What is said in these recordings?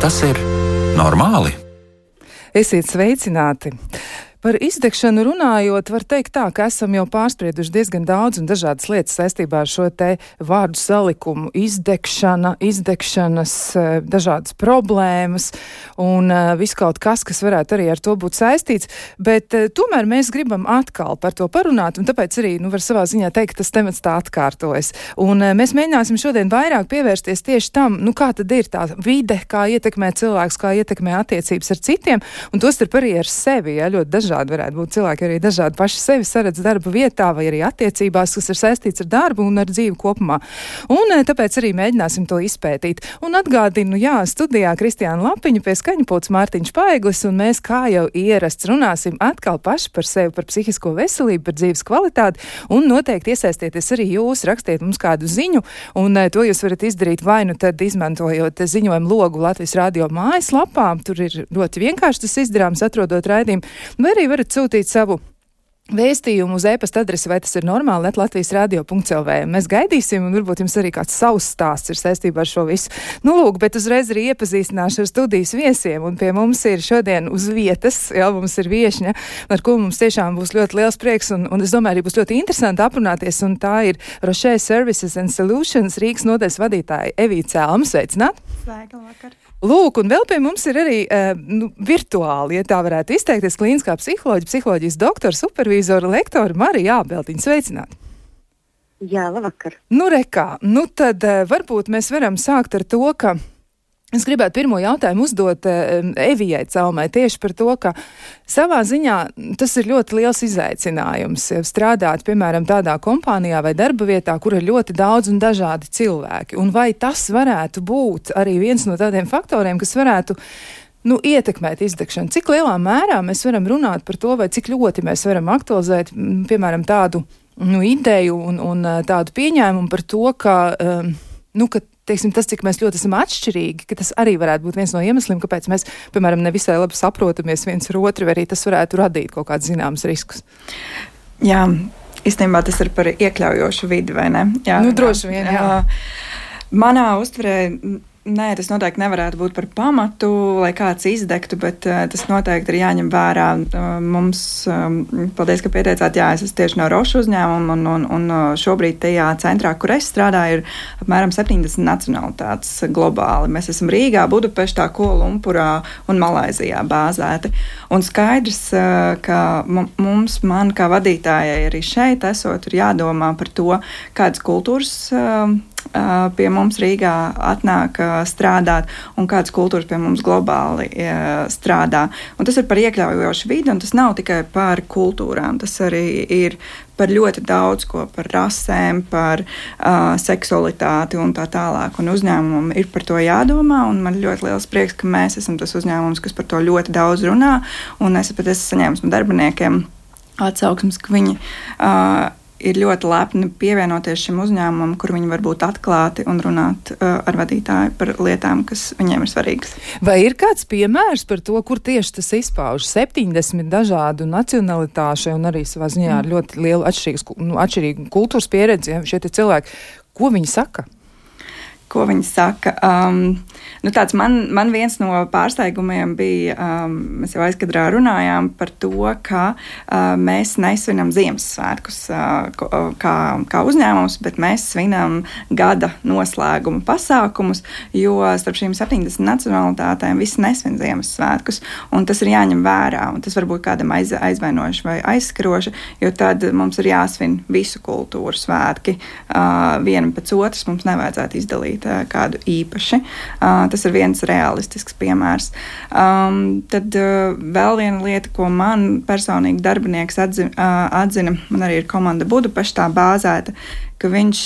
Vai tas ir normāli? Esiet sveicināti! Par izdegšanu runājot, var teikt tā, ka esam jau pārsprieduši diezgan daudz un dažādas lietas saistībā ar šo te vārdu salikumu - izdegšana, izdegšanas, eh, dažādas problēmas un uh, viss kaut kas, kas varētu arī ar to būt saistīts, bet uh, tomēr mēs gribam atkal par to parunāt, un tāpēc arī, nu, var savā ziņā teikt, tas temats tā atkārtojas. Un mēs mēģināsim šodien vairāk pievērsties tieši tam, nu, kā tad ir tā vide, kā ietekmē cilvēks, kā ietekmē attiecības ar citiem, un tostarp arī ar sevi, ja, ļoti dažādi dažādi varētu būt cilvēki, arī dažādi paši sevi saredz darba vietā vai arī attiecībās, kas ir saistīts ar darbu un ar dzīvi kopumā. Un eh, tāpēc arī mēģināsim to izpētīt. Un atgādinu, jā, studijā Kristiāna Lapiņa pie skaņapots Mārtiņš Paiglis, un mēs kā jau ierasts runāsim atkal paši par sevi, par psihisko veselību, par dzīves kvalitāti, un noteikti iesaistieties arī jūs, rakstiet mums kādu ziņu, un eh, to jūs varat izdarīt vai nu tad izmantojot ziņojumu logu Latvijas radio mājaslapā, tur ir ļoti vienkārši tas izdarāms, atrodot raidījumu, vai arī varat sūtīt savu vēstījumu uz e-pasta adresi, vai tas ir normāli, net Latvijas radio.clv. Mēs gaidīsim, un varbūt jums arī kāds savs stāsts ir saistībā ar šo visu. Nu, lūk, bet uzreiz arī iepazīstināšu ar studijas viesiem, un pie mums ir šodien uz vietas, jā, mums ir viešņa, ar ko mums tiešām būs ļoti liels prieks, un, un es domāju, arī būs ļoti interesanti aprunāties, un tā ir Rošē Services and Solutions Rīgas nodaļas vadītāja Evīca Cēlma. Sveicināt! Sveika, vakar! Lūk, un vēl pie mums ir arī uh, nu, virtuāli, ja tā varētu izteikties, klīniskā psiholoģija, psiholoģijas doktora, supervizora, lektora Marija Ābeltiņa. Sveicināti! Jā, labvakar! Nu, rekā, nu tad uh, varbūt mēs varam sākt ar to, ka Es gribētu pirmo jautājumu uzdot uh, Evijai Caumai tieši par to, ka savā ziņā tas ir ļoti liels izaicinājums strādāt, piemēram, tādā kompānijā vai darba vietā, kur ir ļoti daudz un dažādi cilvēki. Un vai tas varētu būt arī viens no tādiem faktoriem, kas varētu nu, ietekmēt izdegšanu? Cik lielā mērā mēs varam runāt par to, vai cik ļoti mēs varam aktualizēt, piemēram, tādu nu, ideju un, un tādu pieņēmumu par to, ka, um, nu, ka teiksim, tas, cik mēs ļoti esam atšķirīgi, tas arī varētu būt viens no iemesliem, kāpēc mēs, piemēram, nevisai labi saprotamies viens ar otru, vai arī tas varētu radīt kaut kādus zināmus riskus. Jā, īstenībā tas ir par iekļaujošu vidi, vai ne? Jā, nu, droši vien. Jā. Jā. Manā uztverē Nē, tas noteikti nevarētu būt par pamatu, lai kāds izdegtu, bet uh, tas noteikti ir jāņem vērā. Uh, mums, um, paldies, ka pieteicāt, jā, es esmu tieši no Rošu uzņēmuma, un, un, un šobrīd tajā centrā, kur es strādāju, ir apmēram 70 nacionalitātes globāli. Mēs esam Rīgā, Budapeštā, Kolumpurā un Malaizijā bāzēti. Un skaidrs, uh, ka mums, man kā vadītājai arī šeit esot, ir jādomā par to, kādas kultūras. Uh, pie mums Rīgā atnāk strādāt un kādas kultūras pie mums globāli strādā. Un tas ir par iekļaujošu vidi, un tas nav tikai par kultūrām, tas arī ir par ļoti daudz ko, par rasēm, par uh, seksualitāti un tā tālāk. Un uzņēmumam ir par to jādomā, un man ļoti liels prieks, ka mēs esam tas uzņēmums, kas par to ļoti daudz runā, un es pat esmu saņēmis no darbiniekiem atsauksmes, ka viņi uh, ir ļoti lepni pievienoties šim uzņēmumam, kur viņi var būt atklāti un runāt uh, ar vadītāju par lietām, kas viņiem ir svarīgas. Vai ir kāds piemērs par to, kur tieši tas izpaužas? 70 dažādu nacionalitāšu un arī savā ziņā ar mm. ļoti lielu atšķirīgu, nu, atšķirīgu kultūras pieredzi. Ja, šie cilvēki, ko viņi saka? Ko viņi saka. Um, nu tāds man, man viens no pārsteigumiem bija, um, mēs jau aizkadrā runājām par to, ka uh, mēs nesvinam Ziemassvētkus uh, kā, kā uzņēmums, bet mēs svinam gada noslēguma pasākumus, jo starp šīm 70 nacionalitātēm visi nesvin Ziemassvētkus, un tas ir jāņem vērā, un tas varbūt kādam aiz, aizvainoši vai aizskaroši, jo tad mums ir jāsvin visu kultūru svētki, uh, viena pēc otras mums nevajadzētu izdalīt darīt kādu īpaši. Tas ir viens realistisks piemērs. Um, tad vēl viena lieta, ko man personīgi darbinieks atzina, atzina man arī ir komanda Budapeštā bāzēta, ka viņš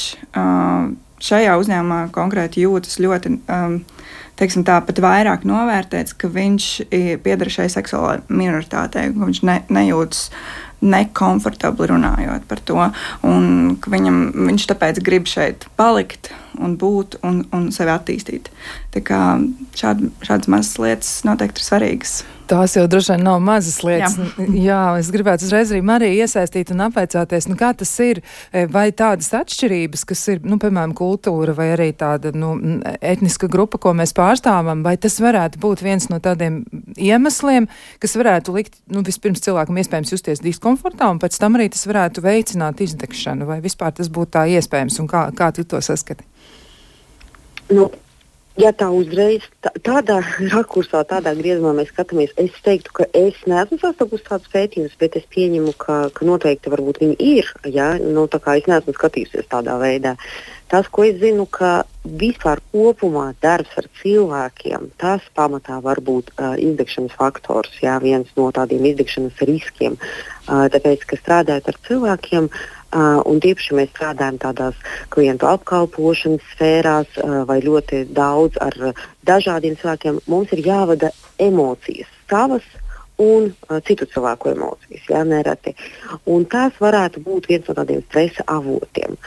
šajā uzņēmumā konkrēti jūtas ļoti. Um, teiksim, tā pat vairāk novērtēts, ka viņš pieder šai seksuālajai minoritātei, ka viņš ne, nejūtas nekomfortabli runājot par to. Un viņam, viņš tāpēc grib šeit palikt, un būt un, un sevi attīstīt. Šād, šādas mazas lietas noteikti ir svarīgas. Tās jau droši vien nav mazas lietas. Jā, Jā es gribētu uzreiz arī Mariju iesaistīt un apveicāties, nu, kā tas ir, e, vai tādas atšķirības, kas ir, nu, piemēram, kultūra vai arī tāda, nu, etniska grupa, ko mēs pārstāvam, vai tas varētu būt viens no tādiem iemesliem, kas varētu likt, nu, vispirms cilvēkam iespējams justies diskomfortā, un pēc tam arī tas varētu veicināt izdegšanu, vai vispār tas būtu tā iespējams, un kā, kā tu to saskati? Nu, Ja tā uzreiz tā, tādā rakursā, tādā griezumā mēs skatāmies, es teiktu, ka es neesmu sastapusi tādus pētījumus, bet es pieņemu, ka, ka noteikti viņi ir. Ja? Nu, es neesmu skatījusies tādā veidā. Tas, ko es zinu, ka vispār kopumā darbs ar cilvēkiem, tas pamatā var būt uh, izdegšanas faktors, jā, viens no tādiem izdegšanas riskiem. Uh, tāpēc, ka strādājot ar cilvēkiem, Uh, un tieši mēs strādājam tādās klientu apkalpošanas sfērās, vai ļoti daudz ar dažādiem cilvēkiem. Mums ir jāvada emocijas, savas un uh, citu cilvēku emocijas, jā, nereti. Un tās varētu būt viens no tādiem stresa avotiem.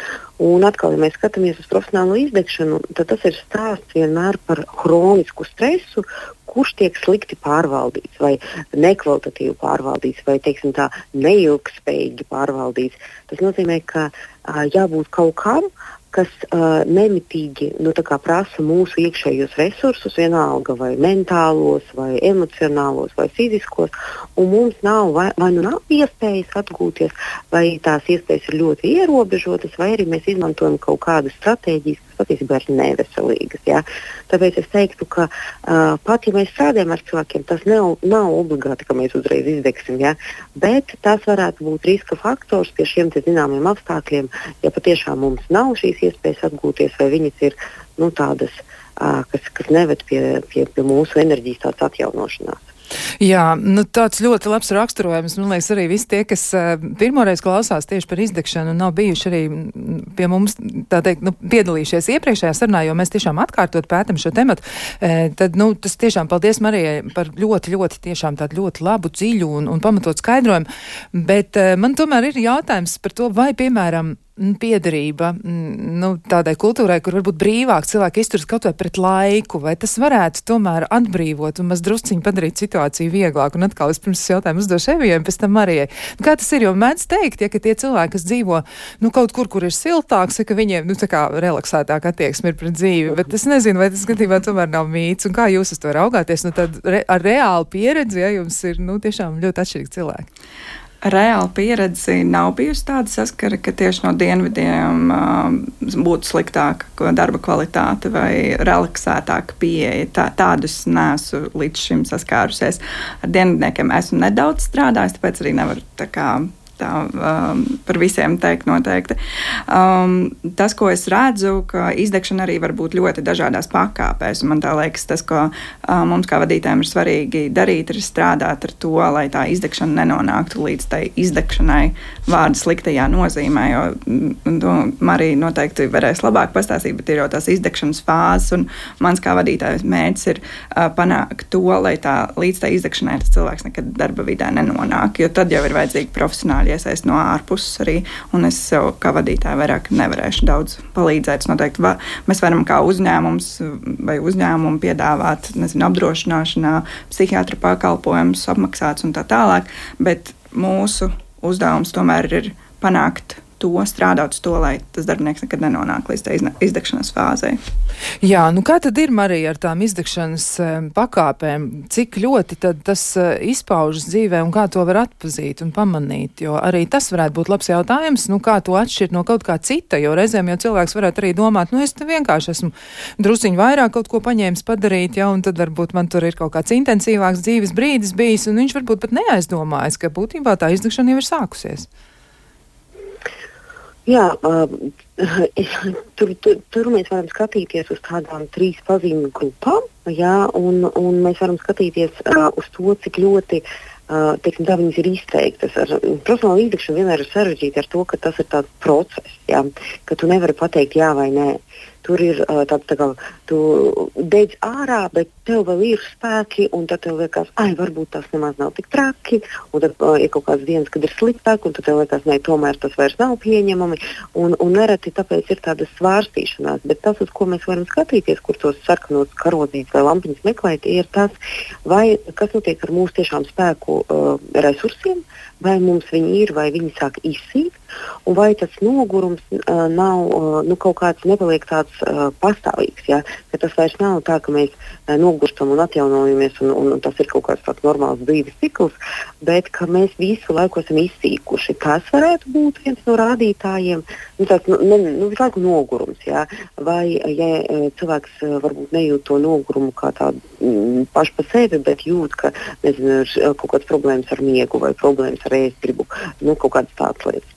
Un atkal, ja mēs skatāmies uz profesionālo izdegšanu, tad tas ir stāsts vienmēr par hronisku stresu, kurš tiek slikti pārvaldīts, vai nekvalitatīvi pārvaldīts, vai teiksim, tā, neilgspējīgi pārvaldīts. Tas nozīmē, ka uh, jābūt kaut kam, kas uh, nemitīgi nu, prasa mūsu iekšējos resursus, vienalga vai mentālos, vai emocionālos, vai fiziskos, un mums nav vai, vai nu nav iespējas atgūties, vai tās iespējas ir ļoti ierobežotas, vai arī mēs izmantojam kaut kādas stratēģijas, patiesībā ir neveselīgas. Ja? Tāpēc es teiktu, ka uh, pat ja mēs strādājam ar cilvēkiem, tas nav, nav obligāti, ka mēs uzreiz izdegsim, ja? bet tas varētu būt riska faktors pie šiem zināmiem apstākļiem, ja patiešām mums nav šīs iespējas atgūties, vai viņas ir nu, tādas, uh, kas, kas neved pie, pie, pie mūsu enerģijas atjaunošanās. Jā, nu, tāds ļoti labs raksturojums. Man liekas, arī visi tie, kas uh, pirmoreiz klausās tieši par izdegšanu, nav bijuši arī pie mums, tā teikt, nu, piedalījušies iepriekšējā sarunā, jo mēs tiešām atkārtot pētam šo tematu. Uh, tad, nu, tas tiešām paldies Marijai par ļoti, ļoti, tiešām tādu ļoti labu, dziļu un, un pamatot skaidrojumu. Bet uh, man tomēr ir jautājums par to, vai, piemēram, piederība nu, tādai kultūrai, kur varbūt brīvāk cilvēki izturas kaut vai pret laiku, vai tas varētu tomēr atbrīvot un maz drusciņi padarīt situāciju vieglāku. Un atkal es pirms jautājumu uzdošu Evijai, pēc tam Marijai. Nu, kā tas ir, jo mēdz teikt, ja, tie cilvēki, kas dzīvo nu, kaut kur, kur ir siltāks, ja, ka viņiem nu, tā kā relaksētāk attieksme ir pret dzīvi, bet es nezinu, vai tas skatībā tomēr nav mīts, un kā jūs uz to raugāties, nu tad re, ar reālu pieredzi, ja jums ir, nu, tiešām ļoti atšķirīgi cilvēki reāla pieredze nav bijusi tāda saskara, ka tieši no dienvidiem uh, būtu sliktāka darba kvalitāte vai relaksētāka pieeja. Tā, tādus nesu līdz šim saskārusies. Ar dienvidniekiem esmu nedaudz strādājis, tāpēc arī nevaru tā kā tā um, par visiem teikt noteikti. Um, tas, ko es redzu, ka izdegšana arī var būt ļoti dažādās pakāpēs. Man liekas, tas, ko uh, mums kā vadītājiem ir svarīgi darīt, ir strādāt ar to, lai tā izdegšana nenonāktu līdz tai izdegšanai vārda sliktajā nozīmē. Jo mm, to Marija noteikti varēs labāk pastāstīt, bet ir jau tās izdegšanas fāzes, un mans kā vadītājs mērķis ir uh, panākt to, lai tā līdz tai izdegšanai tas cilvēks nekad darba vidē nenonāk, jo tad jau ir vajadzīgi profesionāli profesionāļi iesaist no ārpuses arī. Un es sev kā vadītāja vairāk nevarēšu daudz palīdzēt. Noteikti va, mēs varam kā uzņēmums vai uzņēmumu piedāvāt nezinu, apdrošināšanā, psihiatra pakalpojumus, apmaksāts un tā tālāk. Bet mūsu uzdevums tomēr ir panākt to, strādāt uz to, lai tas darbinieks nekad nenonāk līdz tā izdegšanas fāzei. Jā, nu kā tad ir Marija ar tām izdegšanas pakāpēm? Cik ļoti tas eh, izpaužas dzīvē un kā to var atpazīt un pamanīt? Jo arī tas varētu būt labs jautājums, nu kā to atšķirt no kaut kā cita, jo reizēm jau cilvēks varētu arī domāt, nu es vienkārši esmu drusiņu vairāk kaut ko paņēmis padarīt, ja, un tad varbūt man tur ir kaut kāds intensīvāks dzīves brīdis bijis, un viņš varbūt pat neaizdomājas, ka būtībā tā izdegšana jau ir sākusies. Jā, uh, tur, tur, tur mēs varam skatīties uz tādām trīs pazīmju grupām, jā, un, un mēs varam skatīties uh, uz to, cik ļoti uh, teiksim, tā, viņas ir izteiktas. Profesionāla izdegšana vienmēr ir sarežģīta ar to, ka tas ir tāds process, jā, ka tu nevari pateikt jā vai nē. Tur ir uh, tāds, tā kā tu dedz ārā, bet tev vēl ir spēki, un tad tev liekas, ah, varbūt tas nemaz nav tik traki, un tad uh, ir kaut kāds dienas, kad ir sliktāk, un tad tev liekas, nē, tomēr tas vairs nav pieņemami, un, un nereti tāpēc ir tāda svārstīšanās, bet tas, uz ko mēs varam skatīties, kur tos sarkanos karodzītes vai lampiņas meklēt, ir tas, vai kas notiek ar mūsu tiešām spēku uh, resursiem, vai mums viņi ir, vai viņi sāk izsīt, un vai tas nogurums uh, nav uh, nu, kaut kāds nepaliek tāds uh, pastāvīgs. Ja? Ka tas vairs nav tā, ka mēs uh, nogurstam un atjaunojamies, un, un, un tas ir kaut kāds tāds normāls dzīves cikls, bet ka mēs visu laiku esam izsīkuši. Tas varētu būt viens no rādītājiem, nu, tāds nu, ne, nu, visu nogurums. Ja? Vai ja cilvēks uh, varbūt nejūt to nogurumu kā tādu mm, pašu par sevi, bet jūt, ka nezinu, ir kaut kādas problēmas ar miegu vai problēmas ar ēstgribu, nu, kaut kādas tādas lietas.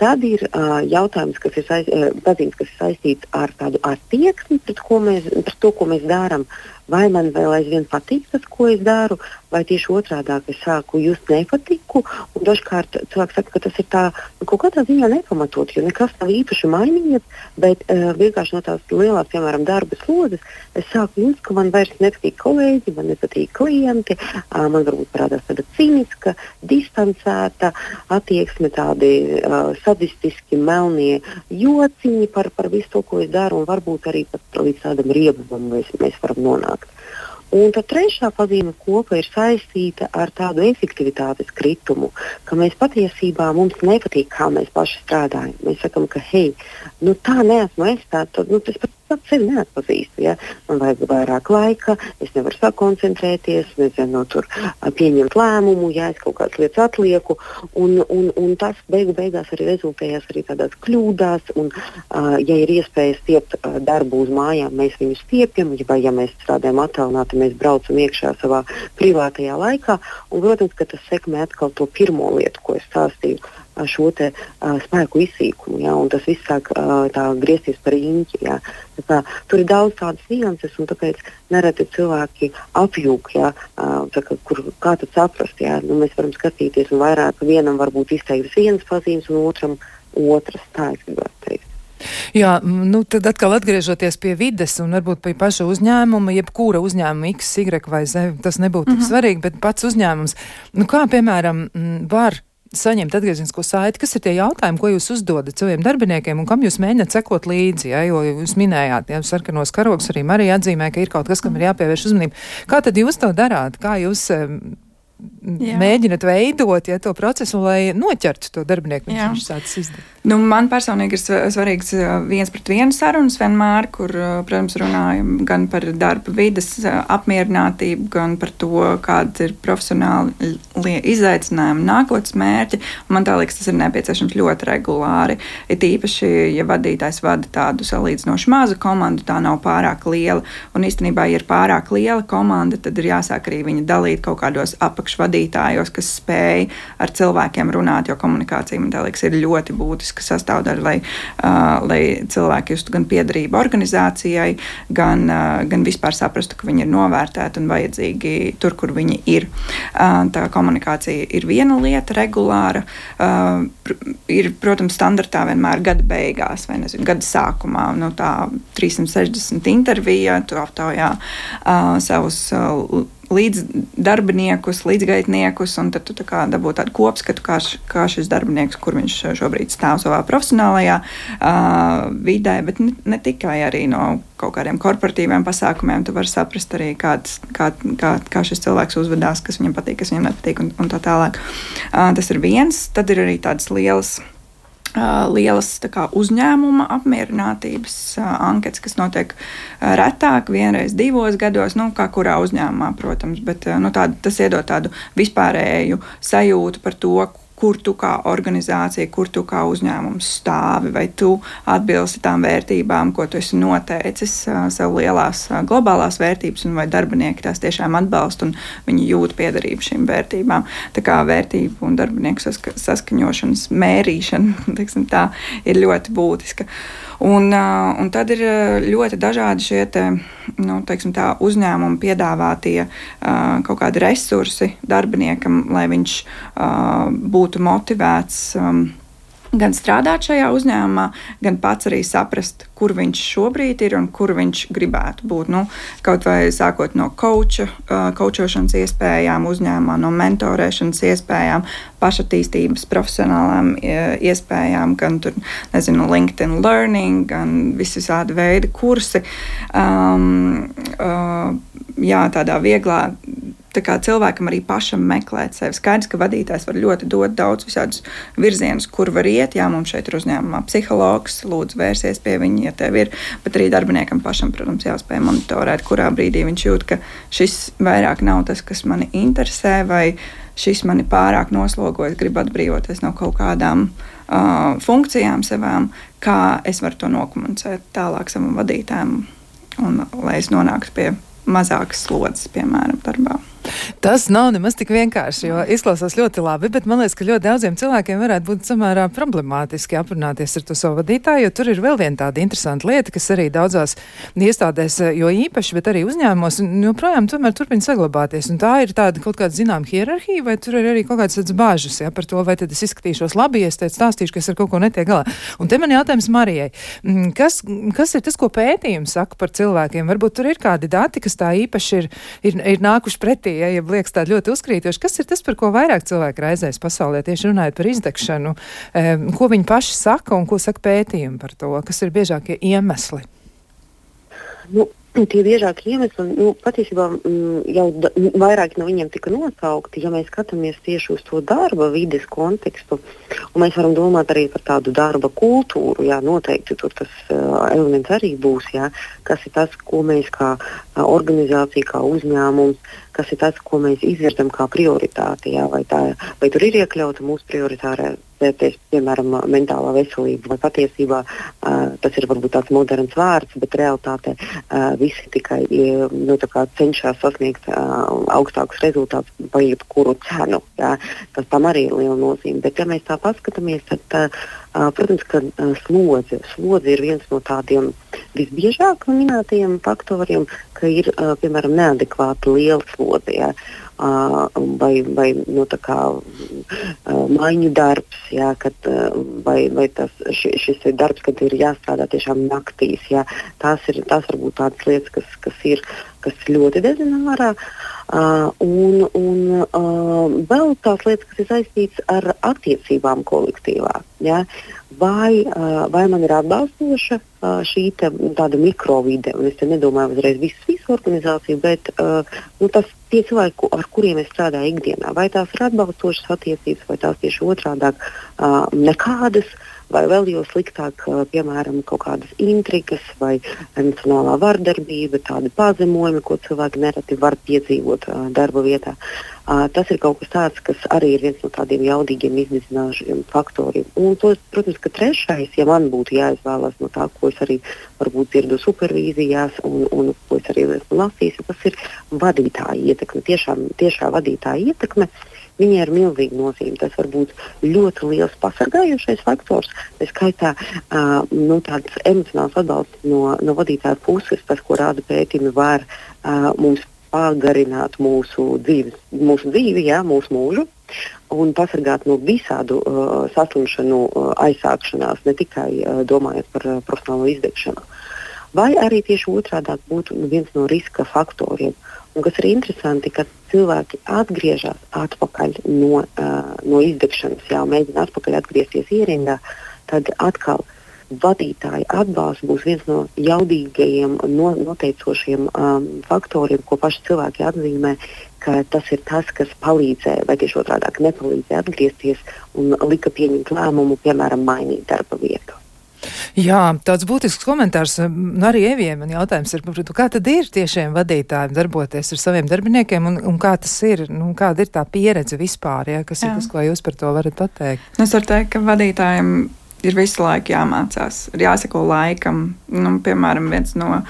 Tad ir uh, jautājums, kas ir, saiz, uh, pazīmes, kas ir saistīts ar tādu attieksmi pret, mēs, pret to, ko mēs darām. Vai man vēl aizvien patīk tas, ko es daru, vai tieši otrādi es sāku just nepatiku. Dažkārt cilvēks saka, ka tas ir tā, nu, kaut kādā ziņā nepamatot, jo nekas nav īpaši mainījies, bet uh, vienkārši no tās lielās, piemēram, darba slodzes es sāku just, ka man vairs nepatīk kolēģi, man nepatīk klienti, uh, man varbūt parādās tāda cīniska, distancēta attieksme, tādi uh, sadistiski melnie jociņi par, par visu to, ko es daru, un varbūt arī pat līdz tādam riebumam mēs, mēs varam nonākt. Un tad trešā pazīme kopa ir saistīta ar tādu efektivitātes kritumu, ka mēs patiesībā mums nepatīk, kā mēs paši strādājam. Mēs sakām, ka hei, nu tā neesmu es, tā, tad, nu, tas pat pats sevi neatpazīstu. Ja? Man vajag vairāk laika, es nevaru sakoncentrēties, nezinu, tur, pieņemt lēmumu, ja es kaut kādas lietas atlieku. Un, un, un tas beigu beigās arī rezultējas arī tādās kļūdās. Un, uh, ja ir iespēja stiept uh, darbu uz mājām, mēs viņu stiepjam, ja, vai ja mēs strādājam attālināti, mēs braucam iekšā savā privātajā laikā. Un, protams, ka tas sekmē atkal to pirmo lietu, ko es stāstīju šo te, uh, spēku izsīkumu. Ja, tas viss sāk uh, griezties par īņķi. Ja. Tā, tur ir daudz tādas nianses, un tāpēc nereti cilvēki apjūg, ja, uh, saka, kur, kā tad saprast. Ja. Nu, mēs varam skatīties, un vairāk vienam var būt izteiktas vienas pazīmes, un otram otras. Tā es gribētu teikt. Jā, nu tad atkal atgriežoties pie vides un varbūt pie paša uzņēmuma, jebkura uzņēmuma X, Y vai Z, tas nebūtu mm -hmm. tik mhm. svarīgi, bet pats uzņēmums, nu kā piemēram var saņemt atgrieznisko saiti, kas ir tie jautājumi, ko jūs uzdodat saviem darbiniekiem un kam jūs mēģināt sekot līdzi, ja, jo jūs minējāt, ja sarkanos karogus arī Marija atzīmē, ka ir kaut kas, kam ir jāpievērš uzmanība. Kā tad jūs to darāt? Kā jūs Jā. mēģinat veidot ja, to procesu, lai noķertu to darbinieku, viņš viņš sācis izdarīt? Nu, man personīgi ir svarīgs viens pret vienu sarunas vienmēr, kur, protams, runājam gan par darba vidas apmierinātību, gan par to, kāda ir profesionāli izaicinājumi, nākotnes mērķi. Man tā liekas, tas ir nepieciešams ļoti regulāri. Ir īpaši, ja vadītājs vada tādu salīdzinoši mazu komandu, tā nav pārāk liela. Un īstenībā, ja ir pārāk liela komanda, tad ir jāsāk arī viņa dalīt kaut kādos apakšā apakšvadītājos, kas spēj ar cilvēkiem runāt, jo komunikācija, man liekas, ir ļoti būtiska sastāvdaļa, lai, uh, lai cilvēki justu gan piedarību organizācijai, gan, uh, gan vispār saprastu, ka viņi ir novērtēti un vajadzīgi tur, kur viņi ir. Uh, tā komunikācija ir viena lieta, regulāra. Uh, ir, protams, standartā vienmēr gada beigās vai nezinu, gada sākumā. Nu, tā 360 intervija, tu aptaujā uh, savus. Uh, līdzdarbiniekus, līdzgaitniekus, un tad tu tā dabū tādu kopskatu, kā, kā šis darbinieks, kur viņš šobrīd stāv savā profesionālajā uh, vidē, bet ne, ne tikai arī no kaut kādiem korporatīviem pasākumiem. Tu vari saprast arī, kāds, kā, kā, kā šis cilvēks uzvedās, kas viņam patīk, kas viņam nepatīk, un, un tā tālāk. Uh, tas ir viens, tad ir arī tādas lielas lielas kā, uzņēmuma apmierinātības anketas, kas notiek retāk, vienreiz divos gados, nu, kā kurā uzņēmumā, protams, bet nu, tād, tas iedod tādu vispārēju sajūtu par to, kur tu kā organizācija, kur tu kā uzņēmums stāvi, vai tu atbilsti tām vērtībām, ko tu esi noteicis, sev lielās globālās vērtības, un vai darbinieki tās tiešām atbalsta un viņi jūt piederību šīm vērtībām. Tā kā vērtību un darbinieku saska saskaņošanas mērīšana teiksim, tā, ir ļoti būtiska. Un, un tad ir ļoti dažādi šie nu, teiksim, tā, uzņēmumi piedāvātie kaut kādi resursi darbiniekam, lai viņš būtu motivēts gan strādāt šajā uzņēmumā, gan pats arī saprast, kur viņš šobrīd ir un kur viņš gribētu būt. Nu, kaut vai sākot no koča, kočošanas iespējām, uzņēmumā, no mentorēšanas iespējām, pašattīstības profesionālām iespējām, gan tur, nezinu, LinkedIn Learning, gan visādi veidi kursi. Um, uh, jā, tādā vieglā cilvēkam arī pašam meklēt sevi. Skaidrs, ka vadītājs var ļoti dot daudz visādus virzienus, kur var iet. Jā, mums šeit ir uzņēmumā psihologs, lūdzu, vērsies pie viņa, ja tev ir. Bet arī darbiniekam pašam, protams, jāspēj monitorēt, kurā brīdī viņš jūt, ka šis vairāk nav tas, kas mani interesē, vai šis mani pārāk noslogojas, grib atbrīvoties no kaut kādām uh, funkcijām savām, kā es varu to nokomunicēt tālāk savam vadītājam, un lai es nonāktu pie mazākas slodzes, piemēram, darbā. Tas nav nemaz tik vienkārši, jo izklausās ļoti labi, bet man liekas, ka ļoti daudziem cilvēkiem varētu būt samērā problemātiski aprunāties ar to savu vadītāju, jo tur ir vēl viena tāda interesanta lieta, kas arī daudzās iestādēs, jo īpaši, bet arī uzņēmumos, joprojām tomēr turpina saglabāties. Un tā ir tāda kaut kāda zinām hierarhija, vai tur ir arī kaut kādas tādas bāžas, ja par to, vai tad es izskatīšos labi, ja es teicu stāstīšu, ka es ar kaut ko netiek galā. Un te man jautājums Marijai, mm, kas, kas ir tas, ko pētījums saka par cilvēkiem? Varbūt tur ir kādi dati, kas tā īpaši ir, ir, ir nākuši pretī, ja, ja liekas tā ļoti uzkrītoši. Kas ir tas, par ko vairāk cilvēki raizēs pasaulē, tieši runājot par izdegšanu? Ko viņi paši saka un ko saka pētījumi par to? Kas ir biežākie iemesli? Nu, Tie biežākie iemesli, nu, patiesībā mm, jau da, vairāki no viņiem tika nosaukti. Ja mēs skatāmies tieši uz to darba vides kontekstu, mēs varam domāt arī par tādu darba kultūru, jā, noteikti tur tas uh, elements arī būs, jā, kas ir tas, ko mēs kā uh, organizācija, kā uzņēmums, kas ir tas, ko mēs izvirzam kā prioritāti. Jā, vai, tā, vai tur ir iekļauta mūsu prioritārā vērtēs, piemēram, mentālā veselība. Vai patiesībā uh, tas ir varbūt tāds moderns vārds, bet realtātē uh, visi tikai nu, cenšas sasniegt uh, augstākus rezultātus par jebkuru cenu. Jā. Tas tam arī ir liela nozīme. Bet, ja mēs tā paskatāmies, tad, uh, protams, ka uh, slodze, slodze ir viens no tādiem visbiežāk minētajiem faktoriem, ka ir, uh, piemēram, neadekvāti liela slodze. Jā vai, vai nu, kā, maiņu darbs, jā, kad, vai, vai tas, ši, šis ir darbs, kad ir jāstrādā tiešām naktīs. Jā. Tās ir tās varbūt tādas lietas, kas, kas ir kas ļoti dedzina ārā. Uh, un un uh, vēl tās lietas, kas ir saistītas ar attiecībām kolektīvā. Ja? Vai, uh, vai man ir atbalstoša uh, šī te, tāda mikrovide, un es nedomāju uzreiz visu, visu organizāciju, bet uh, nu, tas tie cilvēki, ar kuriem es strādāju ikdienā, vai tās ir atbalstošas attiecības, vai tās tieši otrādi uh, nekādas. Uh, vai vēl jau sliktāk, piemēram, kaut kādas intrigas vai emocionālā vardarbība, tādi pazemojumi, ko cilvēki nereti var piedzīvot darba vietā. Tas ir kaut kas tāds, kas arī ir viens no tādiem jaudīgiem iznīcināšiem faktoriem. Un, to, protams, ka trešais, ja man būtu jāizvēlas no tā, ko es arī varbūt dzirdu supervīzijās un, un ko es arī esmu lasījis, tas ir vadītāja ietekme, tiešām, tiešā vadītāja ietekme. Uh, viņai ir milzīga nozīme. Tas var būt ļoti liels pasargājošais faktors, tā skaitā uh, nu, tāds emocionāls atbalsts no, no vadītāja puses, tas, ko rāda pētījumi, var uh, mums pagarināt mūsu, dzīves, mūsu dzīvi, jā, mūsu mūžu un pasargāt no visādu uh, saslimšanu uh, aizsākšanās, ne tikai uh, domājot par uh, profesionālo izdegšanu. Vai arī tieši otrādi būtu viens no riska faktoriem. Uh, Un kas ir interesanti, ka cilvēki atgriežas atpakaļ no, uh, no izdegšanas, jau mēģina atpakaļ atgriezties ierindā, tad atkal vadītāja atbalsts būs viens no jaudīgajiem, no, noteicošiem um, faktoriem, ko paši cilvēki atzīmē, ka tas ir tas, kas palīdzēja, vai tieši otrādi nepalīdzēja atgriezties un lika pieņemt lēmumu, piemēram, mainīt darba vietu. Jā, tāds būtisks komentārs. Arī Evijai man jautājums ir, protams, kā tad ir tiešiem vadītājiem darboties ar saviem darbiniekiem un, un kā tas ir, nu, kāda ir tā pieredze vispār, ja, kas jā. ir tas, ko jūs par to varat pateikt? Nu, es varu teikt, ka vadītājiem ir visu laiku jāmācās, ir jāsako laikam. Nu, piemēram, viens no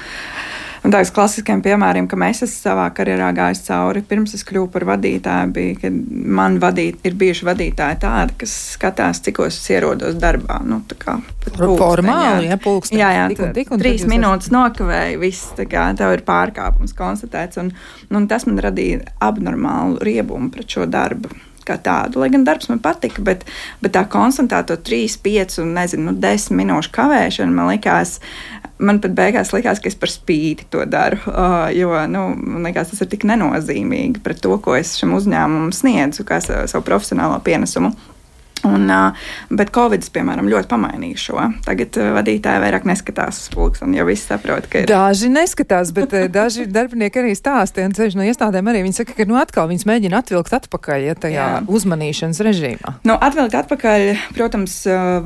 Un tāds klasiskiem piemēriem, ka mēs esam savā karjerā gājuši cauri, pirms es kļuvu par vadītāju, bija, ka man vadīt, ir bijuši vadītāji tādi, kas skatās, cikos es ierodos darbā. Nu, kā, Formāli, ja pulksteni. Jā, jā, tik un, tik un trīs minūtes esat... nokavēja, viss, tā kā tev ir pārkāpums konstatēts. Un, un tas man radīja abnormālu riebumu pret šo darbu kā tādu. Lai gan darbs man patika, bet, bet tā konstantā to 3, 5 un nezinu, nu, 10 minūšu kavēšana man likās. Man pat beigās likās, ka es par spīti to daru, jo nu, man liekas, tas ir tik nenozīmīgi pret to, ko es šim uzņēmumam sniedzu, kā savu profesionālo pienesumu. Un, bet Covid, piemēram, ļoti pamainīja šo. Tagad vadītāji vairāk neskatās uz pulksteni, jo visi saprot, ka ir. Daži neskatās, bet daži darbinieki arī stāsta, un ceļš no iestādēm arī viņi saka, ka nu atkal viņas mēģina atvilkt atpakaļ, ja tajā Jā. uzmanīšanas režīmā. Nu, atvilkt atpakaļ, protams,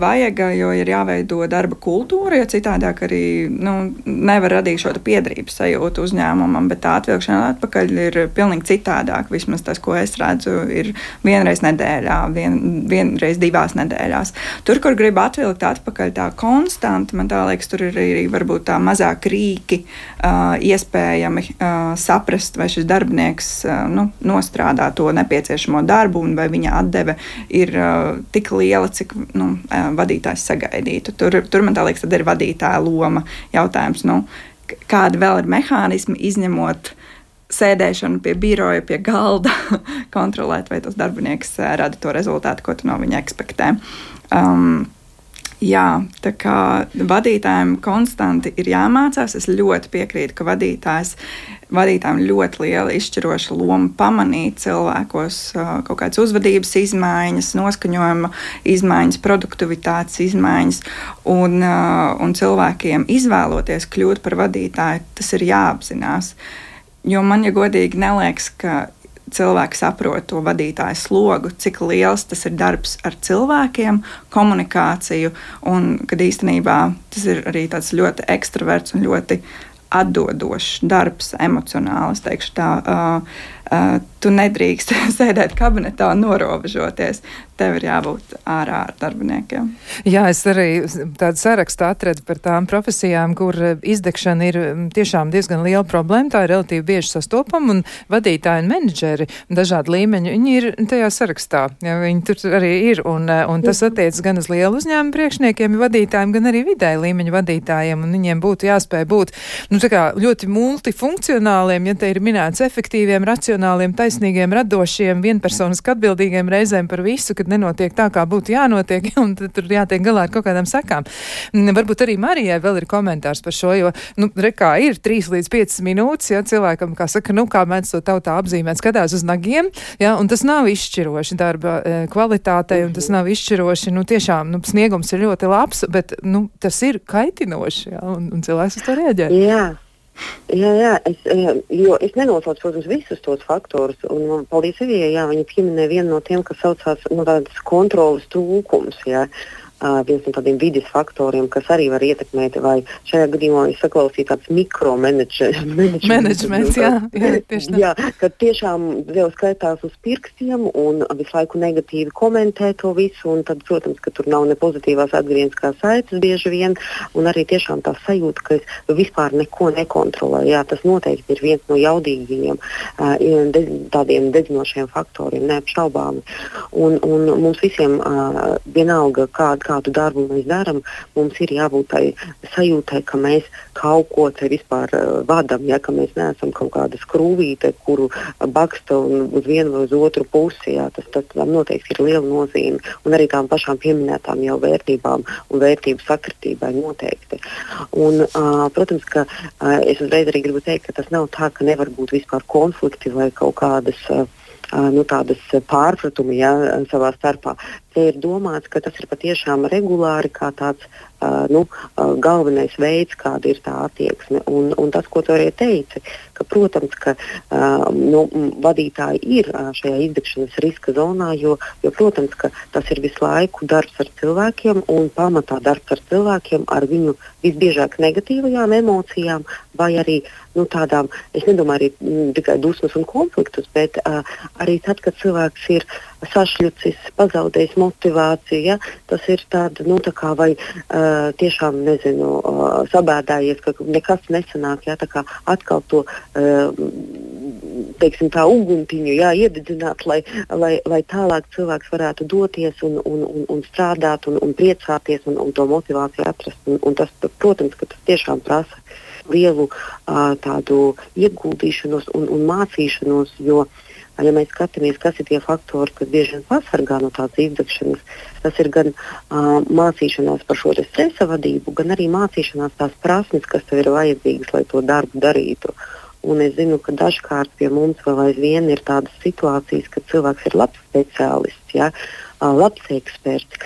vajag, jo ir jāveido darba kultūra, jo citādāk arī nu, nevar radīt šo piedrības sajūtu uzņēmumam, bet tā atvilkšana atpakaļ ir pilnīgi citādāk. Vismaz tas, ko es redzu, ir vienreiz nedēļā, vien, vien, reizes divās nedēļās. Tur, kur gribu atvilkt atpakaļ tā konstanti, man tā liekas, tur ir arī varbūt tā mazāk rīki uh, iespējami uh, saprast, vai šis darbinieks uh, nu, nostrādā to nepieciešamo darbu, un vai viņa atdeve ir uh, tik liela, cik nu, uh, vadītājs sagaidītu. Tur, tur man tā liekas, tad ir vadītāja loma jautājums. Nu, kādi vēl ir mehānismi, izņemot uh, sēdēšanu pie biroja, pie galda, kontrolēt, vai tas darbinieks eh, rada to rezultātu, ko tu no viņa ekspektē. Um, Jā, tā kā vadītājiem konstanti ir jāmācās. Es ļoti piekrītu, ka vadītājs, vadītājiem ļoti liela izšķiroša loma pamanīt cilvēkos uh, kaut kādas uzvedības izmaiņas, noskaņojuma izmaiņas, produktivitātes izmaiņas, un, uh, un cilvēkiem izvēloties kļūt par vadītāju, tas ir jāapzinās. Uh, Jo man, ja godīgi, neliekas, ka cilvēki saprot to vadītāju slogu, cik liels tas ir darbs ar cilvēkiem, komunikāciju, un kad īstenībā tas ir arī tāds ļoti ekstraverts un ļoti atdodošs darbs, emocionāli. Es teikšu, tā, uh, uh, tu nedrīkst sēdēt kabinetā un norobežoties tev ir jābūt ārā ar darbiniekiem. Jā, es arī tādu sarakstu atradu par tām profesijām, kur eh, izdegšana ir mm, tiešām diezgan liela problēma. Tā ir relatīvi bieži sastopama un vadītāji un menedžeri dažādi līmeņi, viņi ir tajā sarakstā. Jā, viņi tur arī ir un, eh, un tas attiec gan uz lielu uzņēmumu priekšniekiem, vadītājiem, gan arī vidēji līmeņu vadītājiem un viņiem būtu jāspēj būt nu, ļoti multifunkcionāliem, ja te ir minēts efektīviem, racionāliem, taisnīgiem, radošiem, vienpersoniski atbildīgiem reizēm par visu, kad nenotiek tā, kā būtu jānotiek, un tur jātiek galā ar kaut kādām sekām. Mm, varbūt arī Marijai vēl ir komentārs par šo, jo, nu, rekā ir 3 līdz 5 minūtes, ja cilvēkam, kā saka, nu, kā mēdz to tautā apzīmēt, skatās uz nagiem, ja, un tas nav izšķiroši darba e, kvalitātei, un tas nav izšķiroši, nu, tiešām, nu, sniegums ir ļoti labs, bet, nu, tas ir kaitinoši, ja, un, un cilvēks uz to rēģē. Jā. Jā, jā es, eh, jo es nenosaucu, protams, visus tos faktorus. Man, paldies Evijai, jā, viņa pieminēja vienu no tiem, kas saucās nu, kontrolas trūkums. Jā. Uh, viens no tādiem vidas faktoriem, kas arī var ietekmēt, vai šajā gadījumā es saklausīju tāds mikromenedžments. jā, jā, tieši jā, ka tiešām jau skaitās uz pirkstiem un visu laiku negatīvi komentē to visu, un tad, protams, ka tur nav ne pozitīvās atgriezniskās saites bieži vien, un arī tiešām tā sajūta, ka es vispār neko nekontrolēju. Jā, tas noteikti ir viens no jaudīgajiem tādiem dedzinošiem faktoriem, neapšaubāmi. Un, un mums visiem vienalga, kāda kādu darbu mēs darām, mums ir jābūt tai sajūtai, ka mēs kaut ko te vispār uh, vadam, ja ka mēs neesam kaut kāda skrūvīte, kuru baksta uz vienu vai uz otru pusi. Jā, tas, tas tam noteikti ir liela nozīme. Un arī tām pašām pieminētām jau vērtībām un vērtību sakritībai noteikti. Un, uh, protams, ka uh, es uzreiz arī gribu teikt, ka tas nav tā, ka nevar būt vispār konflikti vai kaut kādas. Uh, nu, tādas pārpratumi ja, savā starpā. Te ir domāts, ka tas ir patiešām regulāri kā tāds nu, galvenais veids, kāda ir tā attieksme. Un, un tas, ko tu arī teici, ka, protams, ka uh, nu, vadītāji ir uh, šajā izdegšanas riska zonā, jo, jo, protams, ka tas ir visu laiku darbs ar cilvēkiem un pamatā darbs ar cilvēkiem, ar viņu visbiežāk negatīvajām emocijām vai arī nu, tādām, es nedomāju arī tikai dusmas un konfliktus, bet uh, arī tad, kad cilvēks ir sašķelcis, pazaudējis motivāciju, ja, tas ir tāds, nu, tā kā vai uh, tiešām, nezinu, uh, sabēdājies, ka nekas nesanāk, kā atkal to, uh, teiksim, tā uguntiņu, jā, iededzināt, lai, lai, lai tālāk cilvēks varētu doties un, un, un, un strādāt un, un priecāties un, un to motivāciju atrast. Un, un tas, protams, ka tas tiešām prasa lielu uh, tādu ieguldīšanos un, un mācīšanos, jo ja mēs skatāmies, kas ir tie faktori, kas bieži vien pasargā no tādas izdegšanas, tas ir gan uh, mācīšanās par šo stresa vadību, gan arī mācīšanās tās prasmes, kas tev ir vajadzīgas, lai to darbu darītu. Un es zinu, ka dažkārt pie mums vēl aizvien ir tādas situācijas, kad cilvēks ir labs speciālists, ja, labs eksperts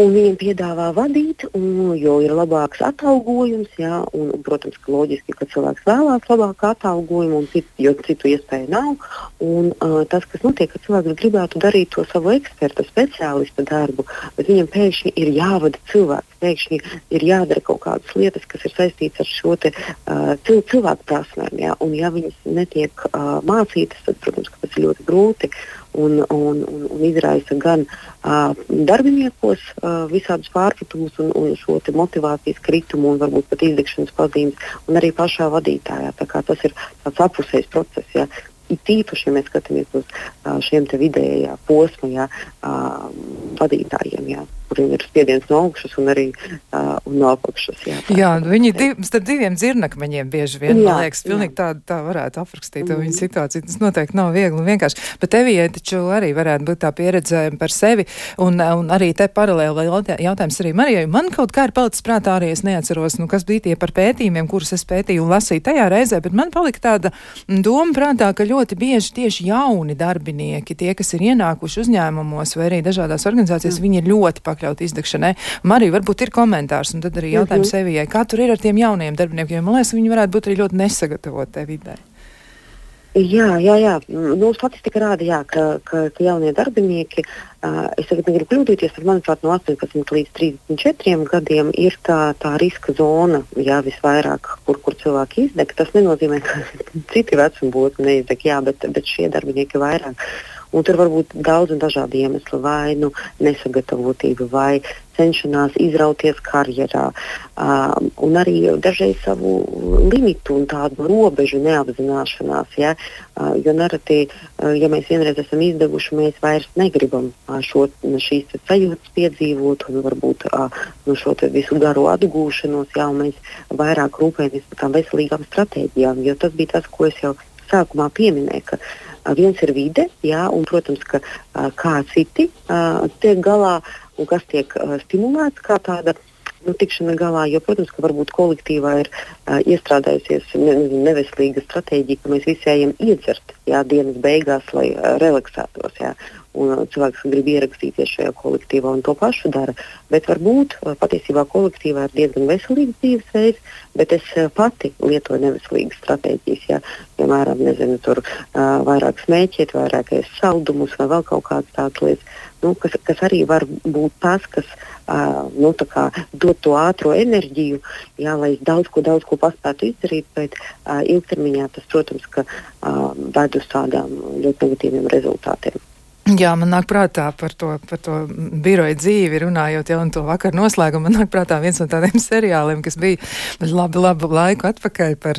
un viņiem piedāvā vadīt, un, jo ir labāks atalgojums. Jā, un, un, protams, ka loģiski, ka cilvēks vēlās labāku atalgojumu, cit, jo citu iespēju nav. Un, uh, tas, kas notiek, ka cilvēks gribētu darīt to savu eksperta, speciālista darbu, bet viņam pēkšņi ir jāvada cilvēks, pēkšņi ir jādara kaut kādas lietas, kas ir saistītas ar šo te, uh, cil cilvēku prasmēm. Jā, un, ja viņas netiek uh, mācītas, tad, protams, tas ir ļoti grūti un, un, un, un izraisa gan uh, darbiniekos uh, visādus pārpratumus un, un šo motivācijas kritumu un varbūt pat izdegšanas pazīmes, un arī pašā vadītājā. Tas ir tāds apusējs process. Ja. It īpaši, ja mēs skatāmies uz uh, šiem vidējā posma ja, uh, vadītājiem. Ja kuriem ir spiediens no augšas un arī uh, un no apakšas. Jā, tā, jā nu viņi div, starp diviem dzirnakmeņiem bieži vien, jā, man liekas, pilnīgi tā, tā varētu aprakstīt mm. viņu situāciju. Tas noteikti nav viegli un vienkārši. Bet tevijai taču arī varētu būt tā pieredze par sevi un, un arī te paralēli jautājums arī Marijai. Man kaut kā ir palicis prātā arī, es neatceros, nu, kas bija tie par pētījumiem, kurus es pētīju un lasīju tajā reizē, bet man palika tāda doma prātā, ka ļoti bieži tieši jauni darbinieki, tie, kas ir ienākuši uzņēmumos vai arī dažādās organizācijās, mm. viņi ir ļoti pakļauti pakļauti izdegšanai. Marija, varbūt ir komentārs, un tad arī jautājums mm -hmm. Evijai, kā tur ir ar tiem jauniem darbiniekiem, jo man liekas, viņi varētu būt arī ļoti nesagatavoti te vidē. Jā, jā, jā. Nu, statistika rāda, jā, ka, ka, ka jaunie darbinieki, uh, es tagad negribu kļūdīties, bet manuprāt, no 18 līdz 34 gadiem ir tā, tā riska zona, jā, visvairāk, kur, kur cilvēki izdeg. Tas nenozīmē, ka citi vecuma būtu neizdeg, jā, bet, bet šie darbinieki vairāk. Uh, Un tur var būt daudz un dažādi iemesli, vai nu, nesagatavotība, vai cenšanās izrauties karjerā, um, un arī dažreiz savu limitu un tādu robežu neapzināšanās. Ja? Uh, jo nereti, uh, ja mēs vienreiz esam izdevuši, mēs vairs negribam uh, šo, šīs sajūtas piedzīvot, un varbūt uh, no šo visu garo atgūšanos, ja mēs vairāk rūpējamies par tām veselīgām stratēģijām. Jo tas bija tas, ko es jau sākumā pieminēju. Ka, Viens ir vide, jā, un, protams, ka, kā citi tiek galā un kas tiek stimulēts kā tāda nu, tikšana galā. Jo, protams, ka varbūt kolektīvā ir uh, iestrādājusies ne, neveselīga stratēģija, ka mēs visi ejam iedzert jā, dienas beigās, lai uh, relaksētos. Jā un cilvēks grib ierakstīties šajā kolektīvā un to pašu dara. Bet varbūt patiesībā kolektīvā ir diezgan veselīgs dzīvesveids, bet es pati lietoju neveselīgas stratēģijas. Ja, piemēram, nezinu, tur, uh, vairāk smēķēt, vairāk ēst saldumus vai vēl kaut kādas tādas lietas, nu, kas, kas arī var būt tas, kas uh, nu, dod to ātrā enerģiju, jā, lai daudz ko, daudz ko paspētu izdarīt, bet uh, ilgtermiņā tas, protams, ka, uh, ved uz tādām ļoti negatīviem rezultātiem. Jā, man nāk prātā par to, par to biroju dzīvi, runājot jau to vakar noslēgumu. Man nāk prātā viens no tādiem seriāliem, kas bija labi, labu laiku atpakaļ par,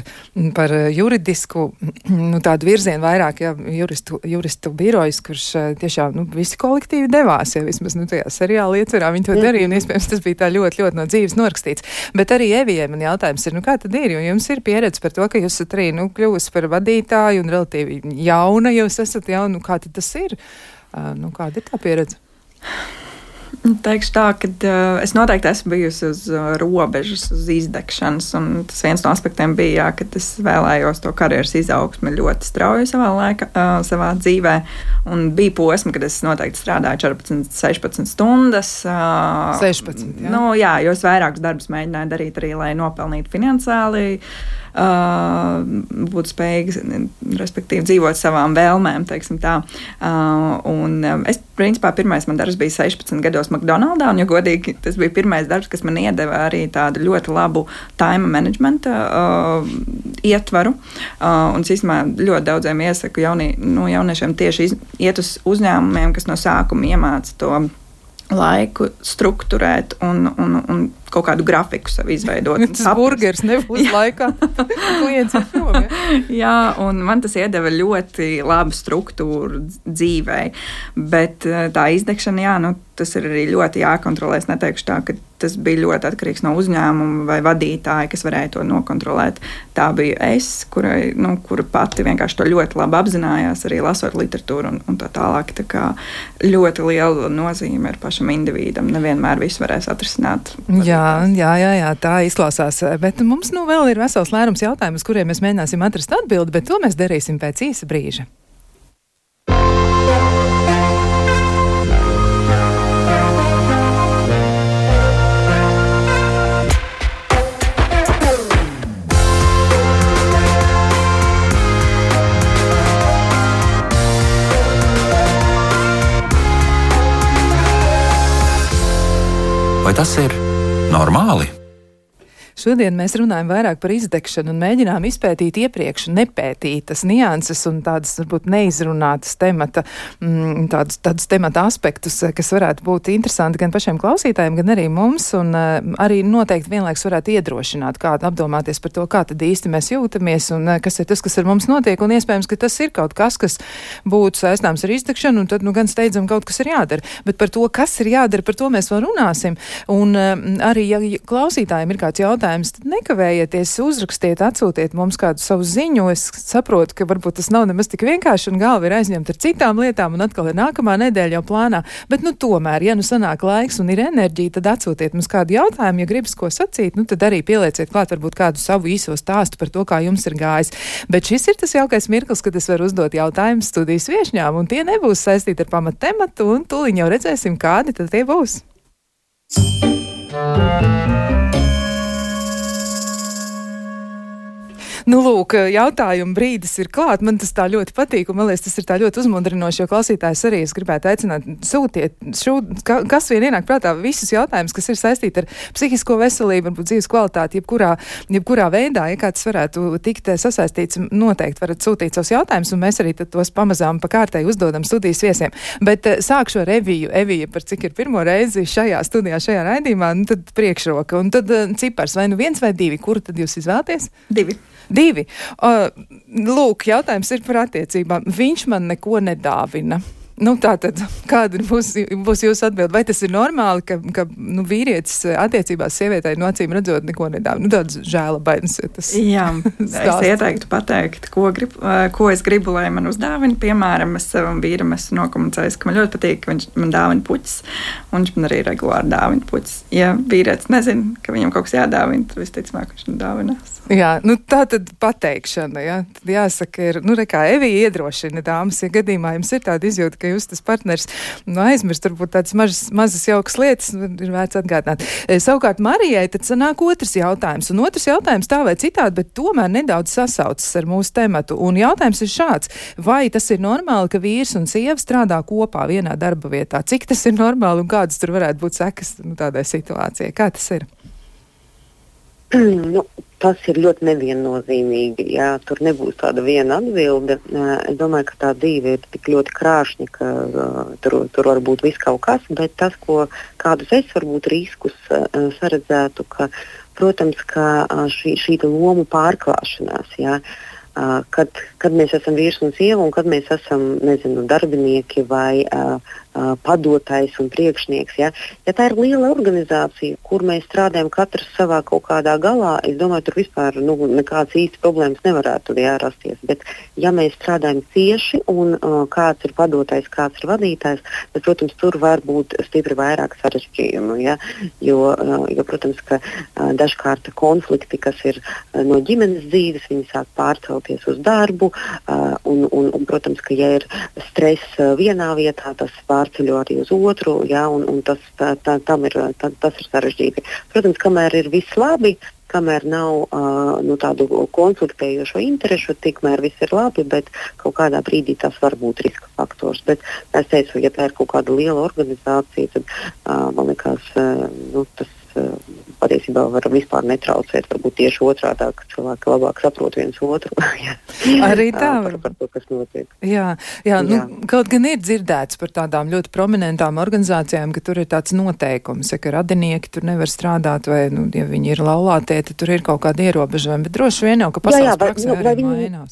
par juridisku, nu, tādu virzienu vairāk, jā, juristu, juristu birojas, kurš eh, tiešām, nu, visi kolektīvi devās, ja vismaz, nu, tajā seriāla ietverā viņi to darīja, un iespējams tas bija tā ļoti, ļoti no dzīves norakstīts. Bet arī Evijai man jautājums ir, nu, kā tad ir, jo jums ir pieredze par to, ka jūs esat arī, nu, kļuvusi par vadītāju un relatīvi jauna jūs esat, jā, nu, kā tad tas ir? Nu, kāda ir tā pieredze? Teikšu tā, ka uh, es noteikti esmu bijusi uz uh, robežas, uz izdegšanas. Tas viens no aspektiem bija, jā, ka es vēlējos to karjeras izaugsmi ļoti strauji savā, laika, uh, savā dzīvē. Un bija posmi, kad es noteikti strādāju 14, 16 stundas. Uh, 16. Jā. Nu, jā, jo es vairākus darbus mēģināju darīt arī, lai nopelnītu finansiāli. Uh, uh, būt spējīgs, respektīvi, dzīvot savām vēlmēm. Uh, un, es, principā, pirmais man darbs bija 16 gados McDonald's, un, ja godīgi, tas bija pirmais darbs, kas man iedeva arī tādu ļoti labu time management uh, ietvaru. Uh, un, īstenībā, ļoti daudziem iesaku jauni, nu, jauniešiem tieši iz, iet uz uzņēmumiem, kas no sākuma iemāca to laiku strukturēt un, un, un kaut kādu grafiku sev izveidot. Tas burgers nebūs laikā. Klients ir prom. Ja? Jā, un man tas iedeva ļoti labu struktūru dzīvei. Bet eh, tā izdegšana, jā, nu, tas ir arī ļoti jākontrolē. Es neteikšu tā, ka tas bija ļoti atkarīgs no uzņēmuma vai vadītāja, kas varēja to nokontrolēt. Tā bija es, kurai, nu, kura pati vienkārši to ļoti labi apzinājās, arī lasot literatūru un, un tā tālāk. Tā kā ļoti liela nozīme ir pašam individam. Nevienmēr viss varēs atrisināt. Jā, jā, jā, jā, tā izklausās. Bet mums nu vēl ir vesels lērums jautājumus, kuriem mēs mēģināsim atrast atbildi, bet to mēs darīsim pēc īsa brīža. Vai tas ir normāli? Šodien mēs runājam vairāk par izdegšanu un mēģinām izpētīt iepriekš nepētītas nianses un tādas, varbūt, neizrunātas temata, mm, tādus, tādus temata aspektus, kas varētu būt interesanti gan pašiem klausītājiem, gan arī mums, un uh, arī noteikti vienlaiks varētu iedrošināt kādu apdomāties par to, kā tad īsti mēs jūtamies un uh, kas ir tas, kas ar mums notiek, un iespējams, ka tas ir kaut kas, kas būtu saistāms ar izdegšanu, un tad, nu, gan steidzam kaut kas ir jādara. Bet par to, kas ir jādara, par to mēs vēl runāsim. Un uh, arī, ja klausītājiem ir kāds jautājums, jautājums, tad nekavējieties, uzrakstiet, atsūtiet mums kādu savu ziņu. Es saprotu, ka varbūt tas nav nemaz tik vienkārši un galva ir aizņemta ar citām lietām un atkal ir nākamā nedēļa jau plānā. Bet, nu, tomēr, ja nu sanāk laiks un ir enerģija, tad atsūtiet mums kādu jautājumu, ja gribas ko sacīt, nu, tad arī pielieciet klāt varbūt kādu savu īso stāstu par to, kā jums ir gājis. Bet šis ir tas jaukais mirklis, kad es varu uzdot jautājumus studijas viešņām, un tie nebūs saistīti ar pamattematu, un tūlīt jau redzēsim, kādi tad tie būs. Thank you. Nu, lūk, jautājumu brīdis ir klāt. Man tas tā ļoti patīk, un man liekas, tas ir tā ļoti uzmundrinoši, jo klausītājs arī es gribētu aicināt sūtiet, šo, ka, kas vien ienāk prātā, visus jautājumus, kas ir saistīti ar psihisko veselību, varbūt dzīves kvalitāti, jebkurā, jebkurā veidā, ja kāds varētu tikt sasaistīts, noteikti varat sūtīt savus jautājumus, un mēs arī tos pamazām pa kārtai uzdodam studijas viesiem. Bet eh, sākšu ar Eviju. Evija, par cik ir pirmo reizi šajā studijā, šajā raidījumā, nu tad priekšroka, un tad eh, cipars vai nu viens vai divi, kuru tad jūs izvēlaties? Divi. Divi. Uh, lūk, jautājums ir par attiecībām. Viņš man neko nedāvina. Nu, tā tad, kāda būs, būs jūsu atbilde? Vai tas ir normāli, ka, ka nu, vīrietis attiecībās sievietei no acīm redzot neko nedāvā? Nu, tāds žēlabainis ir tas. Jā, es ieteiktu pateikt, ko, grib, ko es gribu, lai man uzdāvina. Piemēram, es savam vīram esmu nokomunicējis, ka man ļoti patīk, ka viņš man dāvina puķis, un viņš man arī regulāri dāvina puķis. Ja vīrietis nezina, ka viņam kaut kas jādāvina, tad visticamāk viņš man dāvinās. Jā, nu tā tad pateikšana, jā, tad jāsaka, ir, nu, re kā Evija iedrošina dāmas, ja gadījumā jums ir tāda izjūta, ka jūs tas partners, nu, aizmirst varbūt tādas mazas, mazas jaukas lietas, ir vērts atgādināt. E, savukārt Marijai tad sanāk otrs jautājums, un otrs jautājums tā vai citādi, bet tomēr nedaudz sasaucas ar mūsu tematu, un jautājums ir šāds, vai tas ir normāli, ka vīrs un sieva strādā kopā vienā darba vietā? Cik tas ir normāli un kādas tur varētu būt sekas nu, tādai situācijai? Kā tas ir? nu, tas ir ļoti neviennozīmīgi. Jā, tur nebūs tāda viena atbilde. Es domāju, ka tā dzīve ir tik ļoti krāšņa, ka tur, tur var būt viss kaut kas, bet tas, ko, kādus es varbūt riskus saredzētu, ka, protams, ka šī, šī lomu pārklāšanās. Jā, Kad, kad mēs esam vīrs un sieva, un kad mēs esam nezinu, darbinieki vai uh, padotājs un priekšnieks. Ja? ja tā ir liela organizācija, kur mēs strādājam katrs savā kaut kādā galā, es domāju, tur vispār nu, nekādas īstas problēmas nevarētu jā, rasties. Bet, ja mēs strādājam cieši un uh, kāds ir padotājs, kāds ir vadītājs, tad, protams, tur var būt stipri vairāk sarežģījumu. Ja? Jo, uh, jo, protams, ka uh, dažkārt konflikti, kas ir uh, no ģimenes dzīves, viņi sāk pārcelties uz darbu. Uh, un, un, un, protams, ka ja ir stress uh, vienā vietā, tas pār pārceļo arī uz otru, jā, un, un tas, tā, tā, ir, tā, tas ir sarežģīti. Protams, kamēr ir viss labi, kamēr nav uh, nu, tādu konfliktējošo interesu, tikmēr viss ir labi, bet kaut kādā brīdī tas var būt riska faktors. Bet es teicu, ja tā ir kaut kāda liela organizācija, tad uh, man liekas, uh, nu, tas. Uh, patiesībā var vispār netraucēt. Varbūt tieši otrādi, ka cilvēki labāk saprot viens otru. Arī tā var būt. Par to, kas notiek. Jā, jā, nu, jā. Nu, kaut gan ir dzirdēts par tādām ļoti prominentām organizācijām, ka tur ir tāds noteikums, ja, ka radinieki tur nevar strādāt, vai, nu, ja viņi ir laulātie, tad tur ir kaut kādi ierobežojumi. Bet droši vien jau, ka pasaules jā, jā, praksē nu, arī viņi...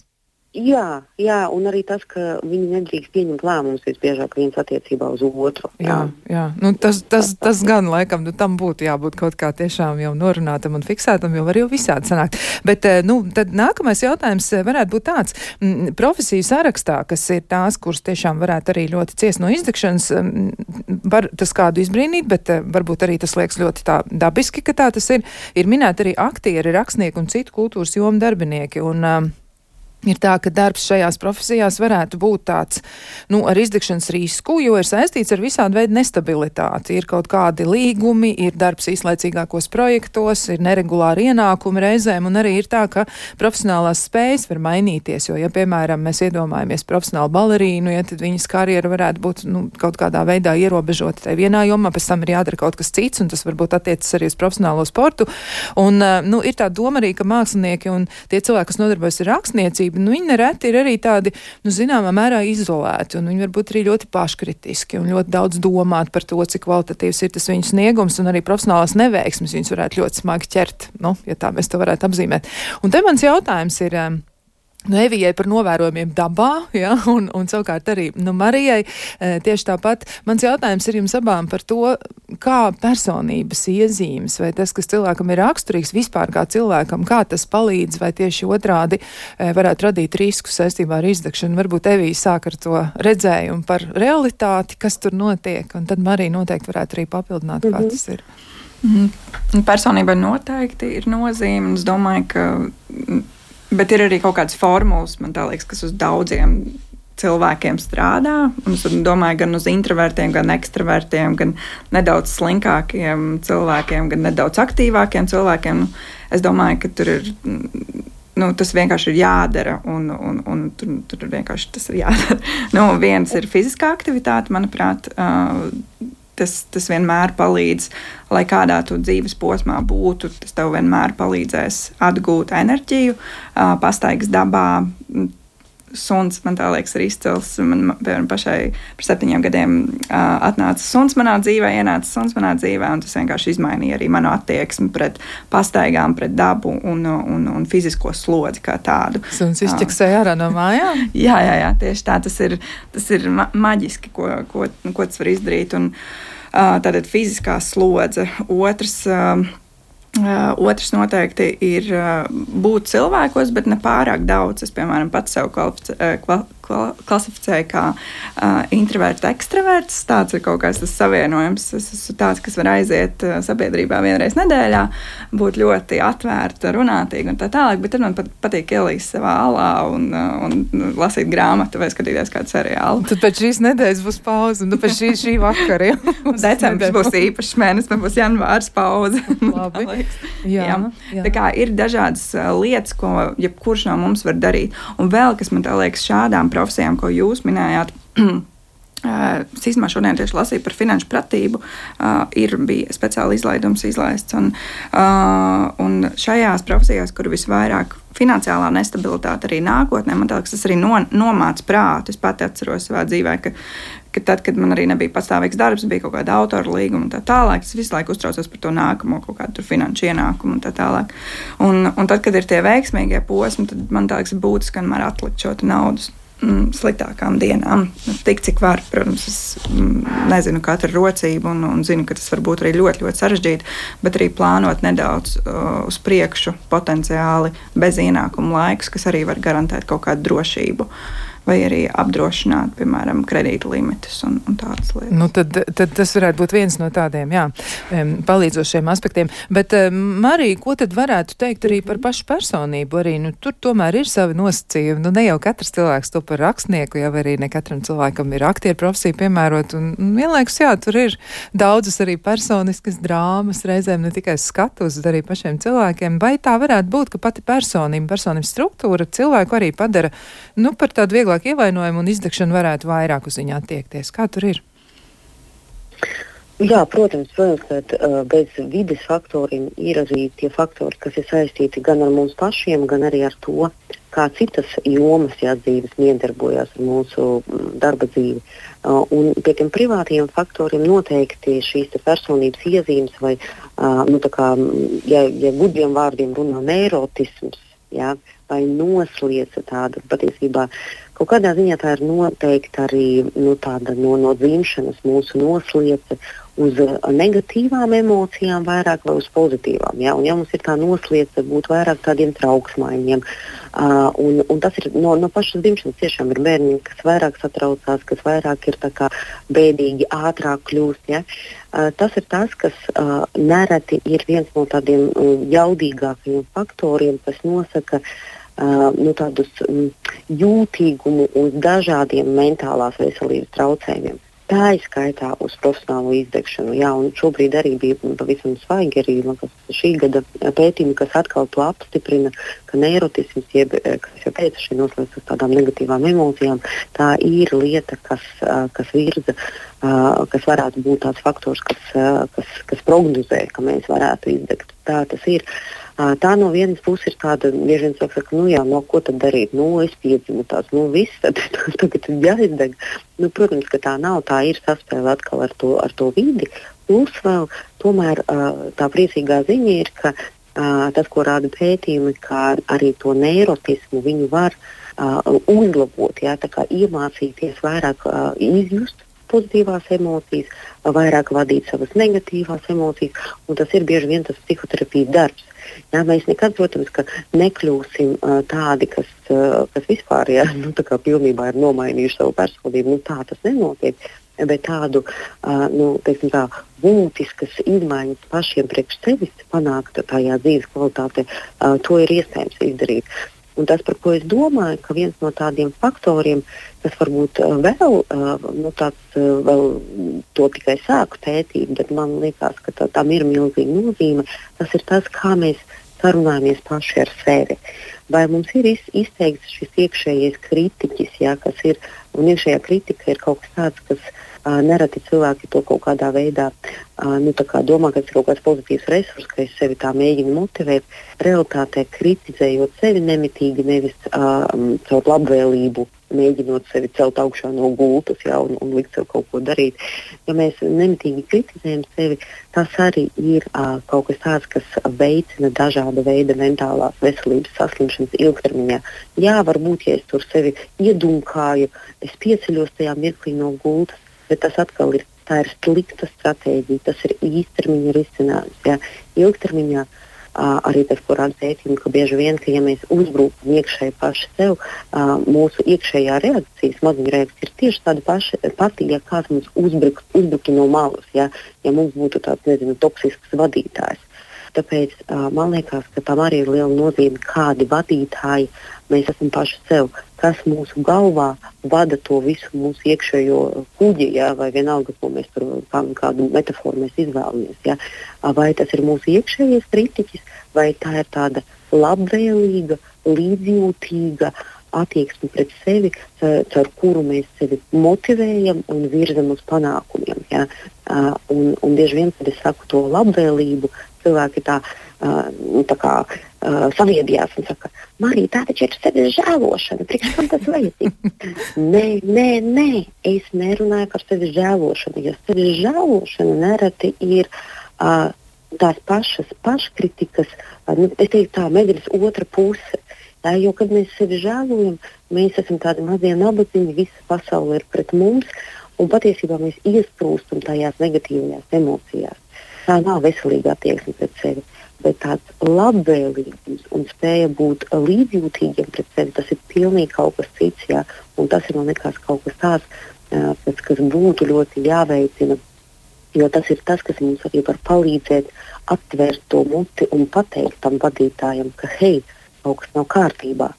Jā, jā, un arī tas, ka viņi nedrīkst pieņemt lēmumus visbiežāk viens attiecībā uz otru. Jā, jā. jā. Nu, tas, tas, tas gan laikam nu, tam būtu jābūt kaut kā tiešām jau norunātam un fiksētam, jo var jau visādi sanākt. Bet eh, nu, tad nākamais jautājums eh, varētu būt tāds. M, profesiju sarakstā, kas ir tās, kuras tiešām varētu arī ļoti ciest no izdegšanas, m, var tas kādu izbrīnīt, bet eh, varbūt arī tas liekas ļoti tā dabiski, ka tā tas ir. Ir minēti arī aktieri, rakstnieki un citu kultūras jomu darbinieki. Un, um, ir tā, ka darbs šajās profesijās varētu būt tāds nu, ar izdegšanas risku, jo ir saistīts ar visādu veidu nestabilitāti. Ir kaut kādi līgumi, ir darbs īslaicīgākos projektos, ir neregulāri ienākumi reizēm, un arī ir tā, ka profesionālās spējas var mainīties. Jo, ja, piemēram, mēs iedomājamies profesionālu balerīnu, ja, tad viņas karjera varētu būt nu, kaut kādā veidā ierobežota tajā vienā jomā, pēc tam ir jādara kaut kas cits, un tas varbūt attiecas arī uz profesionālo sportu. Un, nu, ir tā doma arī, ka mākslinieki un tie cilvēki, kas nodarbojas ar rakstniecību, sabiedrība, nu, viņi nereti ir arī tādi, nu, zināmā mērā izolēti, un viņi varbūt arī ļoti paškritiski un ļoti daudz domāt par to, cik kvalitatīvs ir tas viņu sniegums, un arī profesionālās neveiksmes viņus varētu ļoti smagi ķert, nu, ja tā mēs to varētu apzīmēt. Un te mans jautājums ir. Um, Nu, Evijai par novērojumiem dabā, ja, un, un savukārt arī nu, Marijai e, tieši tāpat. Mans jautājums ir jums abām par to, kā personības iezīmes vai tas, kas cilvēkam ir raksturīgs vispār kā cilvēkam, kā tas palīdz vai tieši otrādi e, varētu radīt risku saistībā ar izdegšanu. Varbūt Evija sāk ar to redzējumu par realitāti, kas tur notiek, un tad Marija noteikti varētu arī papildināt, kā mhm. tas ir. -hmm. Personībai noteikti ir nozīme. Es domāju, ka Bet ir arī kaut kādas formulas, man liekas, kas uz daudziem cilvēkiem strādā. Es domāju, gan uz introvertiem, gan ekstravertiem, gan nedaudz slinkākiem cilvēkiem, gan nedaudz aktīvākiem cilvēkiem. Nu, es domāju, ka tur ir. Nu, tas vienkārši ir jādara, un, un, un tur, tur vienkārši tas ir jādara. nu, viens ir fiziskā aktivitāte, manuprāt. Uh, tas, tas vienmēr palīdz, lai kādā tu dzīves posmā būtu. Tas tev vienmēr palīdzēs atgūt enerģiju, pastaigas dabā suns, man tā liekas, ir izcils. Man, piemēram, pašai par septiņiem gadiem uh, atnāca suns manā dzīvē, ienāca suns manā dzīvē, un tas vienkārši izmainīja arī manu attieksmi pret pastaigām, pret dabu un, un, un fizisko slodzi kā tādu. Suns izķeksēja ārā no mājām? jā, jā, jā, tieši tā. Tas ir, tas ir ma maģiski, ko, ko, ko tas var izdarīt. Un, uh, tātad fiziskā slodze. Otrs. Uh, otrs noteikti ir uh, būt cilvēkos, bet ne pārāk daudz. Es, piemēram, pats sev kvalificē, uh, kval, klasificēju kā uh, introverts, ekstraverts. Tāds ir kaut kāds tas savienojums. Es esmu tāds, kas var aiziet sabiedrībā vienreiz nedēļā, būt ļoti atvērta, runātīga un tā tālāk. Bet tad man pat, patīk ielīst savā alā un, un lasīt grāmatu vai skatīties kādu seriālu. Tad pēc šīs nedēļas būs pauze, un pēc šī, šī vakara jau. Decembris būs īpašs mēnesis, man būs janvārs pauze. Jā, jā. Jā. Tā kā ir dažādas lietas, ko jebkurš no mums var darīt. Un vēl, kas man liekas, šādām profesijām, ko jūs minējāt. Es īstenībā šodien tieši lasīju par finanšu pratību. Uh, ir bija speciāli izlaidums izlaists. Un, uh, un šajās profesijās, kur visvairāk finansiālā nestabilitāte arī nākotnē, man liekas, tas arī no, nomāca prātu. Es pati atceros savā dzīvē, ka, ka tad, kad man arī nebija pastāvīgs darbs, bija kaut kāda autora līguma un tā tālāk, es visu laiku uztraucos par to nākamo kaut kādu finanšu ienākumu un tā tālāk. Un, un tad, kad ir tie veiksmīgie posmi, tad man liekas, būtiski vienmēr atlikt šo naudu mm, sliktākām dienām. Nu, tik cik var, protams, es mm, nezinu katru rocību un, un zinu, ka tas var būt arī ļoti, ļoti sarežģīti, bet arī plānot nedaudz uh, uz priekšu potenciāli bez ienākumu laikus, kas arī var garantēt kaut kādu drošību. Uh, vai arī apdrošināt, piemēram, kredīta limitus un, un tādas lietas. Nu, tad, tad tas varētu būt viens no tādiem jā, palīdzošiem aspektiem. Bet, Marija, ko tad varētu teikt arī par pašu personību? Arī, nu, tur tomēr ir savi nosacījumi. Nu, ne jau katrs cilvēks to par rakstnieku, jau arī ne katram cilvēkam ir aktieru profesija piemērot. Un, un vienlaikus, jā, tur ir daudzas arī personiskas drāmas, reizēm ne tikai skatus, bet arī pašiem cilvēkiem. Vai tā varētu būt, ka pati personība, personības struktūra cilvēku arī padara nu, par tādu vieglāk ievainojumu un izdegšanu varētu vairāk uz viņu attiekties? Kā tur ir? Jā, protams, protams ka uh, bez vides faktoriem ir arī tie faktori, kas ir saistīti gan ar mums pašiem, gan arī ar to, kā citas jomas jā, dzīves miedarbojas ar mūsu darba dzīvi. Uh, un pie tiem privātiem faktoriem noteikti šīs personības iezīmes, vai, uh, nu, kā, ja, ja gudriem vārdiem runā neirotisms, jā, vai noslēdza tāda patiesībā. Kaut kādā ziņā tā ir noteikti arī nu, no, no dzimšanas mūsu noslēdze uz uh, negatīvām emocijām vairāk vai uz pozitīvām. Ja, un, ja mums ir tā noslēdz, būt vairāk tādiem trauksmainiem. Uh, un, un tas ir no, no pašas dzimšanas tiešām ir bērni, kas vairāk satraucās, kas vairāk ir bēdīgi, ātrāk kļūst. Ja. Uh, tas ir tas, kas uh, nereti ir viens no tādiem uh, jaudīgākajiem faktoriem, kas nosaka uh, nu, tādus um, jūtīgumu uz dažādiem mentālās veselības traucējumiem. Tā ir skaitā uz profesionālo izdegšanu. Jā, šobrīd arī bija pavisam svaigi arī šī gada pētījumi, kas atkal apstiprina, ka neirotisms, jeb, kas jau teica, šī noslēdz uz tādām negatīvām emocijām, tā ir lieta, kas, kas virza, kas varētu būt tāds faktors, kas, kas, kas prognozē, ka mēs varētu izdegt. Tā tas ir. Tā no vienas puses ir tāda, bieži vien saka, ka, nu, jā, no ko tad darīt? Nu, es piedzimu tāds, nu, viss, tad tagad ir jāizdeg. Nu, protams, ka tā nav, tā ir saspēle atkal ar to, ar to vidi. Plus vēl tomēr tā priecīgā ziņa ir, ka tas, ko rāda pētījumi, ka arī to neirotismu viņu var uzlabot, jā, iemācīties vairāk izjust pozitīvās emocijas, vairāk vadīt savas negatīvās emocijas, tas ir bieži vien tas psihoterapijas darbs. Jā, mēs nekad, protams, nekļūsim uh, tādi, kas, uh, kas vispār jā, nu, pilnībā ir nomainījuši savu personību. Nu, tā tas nenotiek. Bet tādu uh, nu, teiksim, tā, būtiskas izmaiņas pašiem priekš sevis panākt tajā dzīves kvalitātē, uh, to ir iespējams izdarīt. Un tas, par ko es domāju, ka viens no tādiem faktoriem, kas varbūt uh, vēl, uh, nu, tāds, uh, vēl to tikai sāku pētīt, bet man liekas, ka tā, tam ir milzīga nozīme, tas ir tas, kā mēs sarunājamies paši ar sevi. Vai mums ir iz, izteikts šis iekšējais kritiķis, jā, kas ir, un iekšējā kritika ir kaut kas tāds, kas uh, nereti cilvēki to kaut kādā veidā uh, nu, kā domā, ka tas ir kaut kāds pozitīvs resurs, ka es sevi tā mēģinu motivēt. Realtātē kritizējot sevi nemitīgi, nevis uh, caur labvēlību mēģinot sevi celt augšā no gultas ja, un, un likt sev kaut ko darīt. Ja mēs nemitīgi kritizējam sevi, tas arī ir uh, kaut kas tāds, kas veicina dažāda veida mentālās veselības saslimšanas ilgtermiņā. Jā, varbūt, ja es tur sevi iedunkāju, es pieceļos tajā mirklī no gultas, bet tas atkal ir. Ir slikta stratēģija, tas ir īstermiņa risinājums. Ja. Ilgtermiņā uh, arī tas, ko rāda pētījumi, ka bieži vien, ka ja mēs uzbrukam iekšēji paši sev, mūsu iekšējā reakcija, smadzeņu reakcija ir tieši tāda paša, pati, ja kāds mums uzbruk, uzbruktu no malas, ja, ja mums būtu tāds, nezinu, toksisks vadītājs. Tāpēc man liekas, ka tam arī ir liela nozīme, kādi vadītāji mēs esam paši sev, kas mūsu galvā vada to visu mūsu iekšējo kuģi, ja, vai vienalga, ko mēs tur, kā, kādu metaforu mēs izvēlamies. Ja. Vai tas ir mūsu iekšējais kritiķis, vai tā ir tāda labvēlīga, līdzjūtīga attieksme pret sevi, caur kuru mēs sevi motivējam un virzam uz panākumiem. Ja. Un, un bieži vien, kad es saku to labvēlību, cilvēki tā, uh, tā kā uh, saviedījās un saka, Marija, tā taču ir sevis žēlošana. Priekš kam tas vajadzīgs? nē, nē, nē, es nerunāju par sevis žēlošanu, jo sevis žēlošana nereti ir. Uh, Tās pašas paškritikas, nu, es teiktu, tā medaļas otra puse. Tā, jo, kad mēs sevi žēlojam, mēs esam tādi mazie nabadzīgi, visa pasaule ir pret mums, un patiesībā mēs iesprūstam tajās negatīvajās emocijās tā nav veselīga attieksme pret sevi. Bet tāds labvēlīgums un spēja būt līdzjūtīgiem pret sevi, tas ir pilnīgi kaut kas cits. Jā. Un tas ir man liekas kaut kas tāds, pēc, kas būtu ļoti jāveicina. Jo tas ir tas, kas mums arī var palīdzēt atvērt to muti un pateikt tam vadītājam, ka hei, kaut kas nav kārtībā.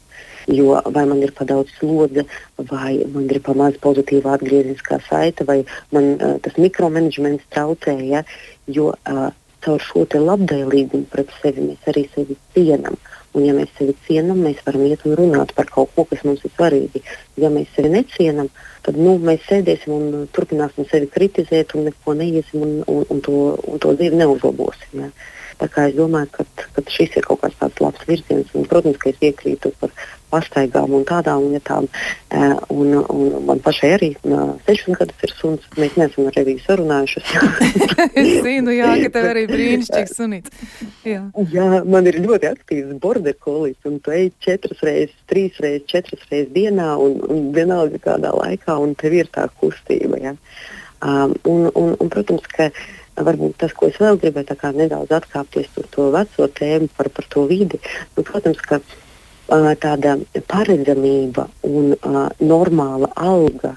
Jo vai man ir par daudz slodze, vai man ir par maz pozitīva atgriezniskā saite, vai man uh, tas mikromanagements traucē. Ja? Jo uh, caur šo labvēlīgumu pret sevi mēs arī sevi cienām. Un, ja mēs sevi cienām, mēs varam iet un runāt par kaut ko, kas mums ir svarīgi. Ja mēs sevi necienam, tad nu, mēs sēdēsim un turpināsim sevi kritizēt un neko neiesim un, un, un, to, un to dzīvi neuzlabosim. Ja. Tā kā es domāju, ka šis ir kaut kāds tāds labs virziens. Un, protams, ka es piekrītu par pastaigām un tādām lietām. Un, un man pašai arī 16 gadus ir suns. Mēs neesam ar Reviju sarunājušies. es zinu, jā, ka tev arī brīnišķīgs sunīts. Jā. jā, man ir ļoti aktīvs border collies, un tu ej četras reizes, trīs reizes, četras reizes dienā, un, un vienalga kādā laikā, un tev ir tā kustība. Ja? Um, un, un, un, protams, ka varbūt tas, ko es vēl gribēju nedaudz atkāpties par to veco tēmu, par, par to vidi. Nu, protams, ka tāda paredzamība un uh, normāla alga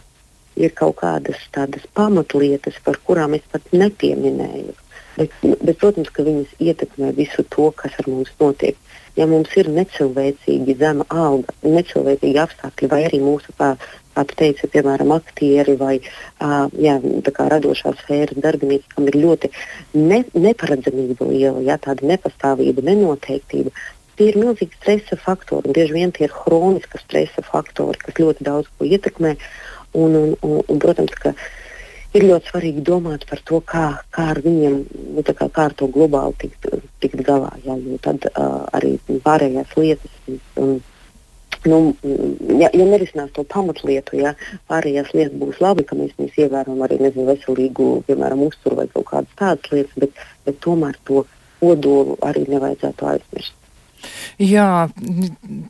ir kaut kādas tādas pamatlietas, par kurām es pat nepieminēju. Bet, bet, protams, ka viņas ietekmē visu to, kas ar mums notiek. Ja mums ir necilvēcīgi zema alga, necilvēcīgi apstākļi, vai arī mūsu kā kā tu teici, piemēram, aktieri vai uh, jā, radošā sfēras darbinieki, kam ir ļoti ne, neparedzamība liela, jā, tāda nepastāvība, nenoteiktība. Tie ir milzīgi stresa faktori, bieži vien tie ir hroniski stresa faktori, kas ļoti daudz ko ietekmē. Un, un, un, un, protams, ka ir ļoti svarīgi domāt par to, kā, kā ar viņiem, nu, kā, kā ar to globāli tikt, tikt galā. Jā, tad uh, arī pārējās lietas un, nu, ja, ja nerisinās to pamatlietu, ja pārējās lietas būs labi, ka mēs, mēs ievērojam arī nezinu, veselīgu, piemēram, uzturu vai kaut kādas tādas lietas, bet, bet tomēr to kodolu arī nevajadzētu aizmirst. Jā,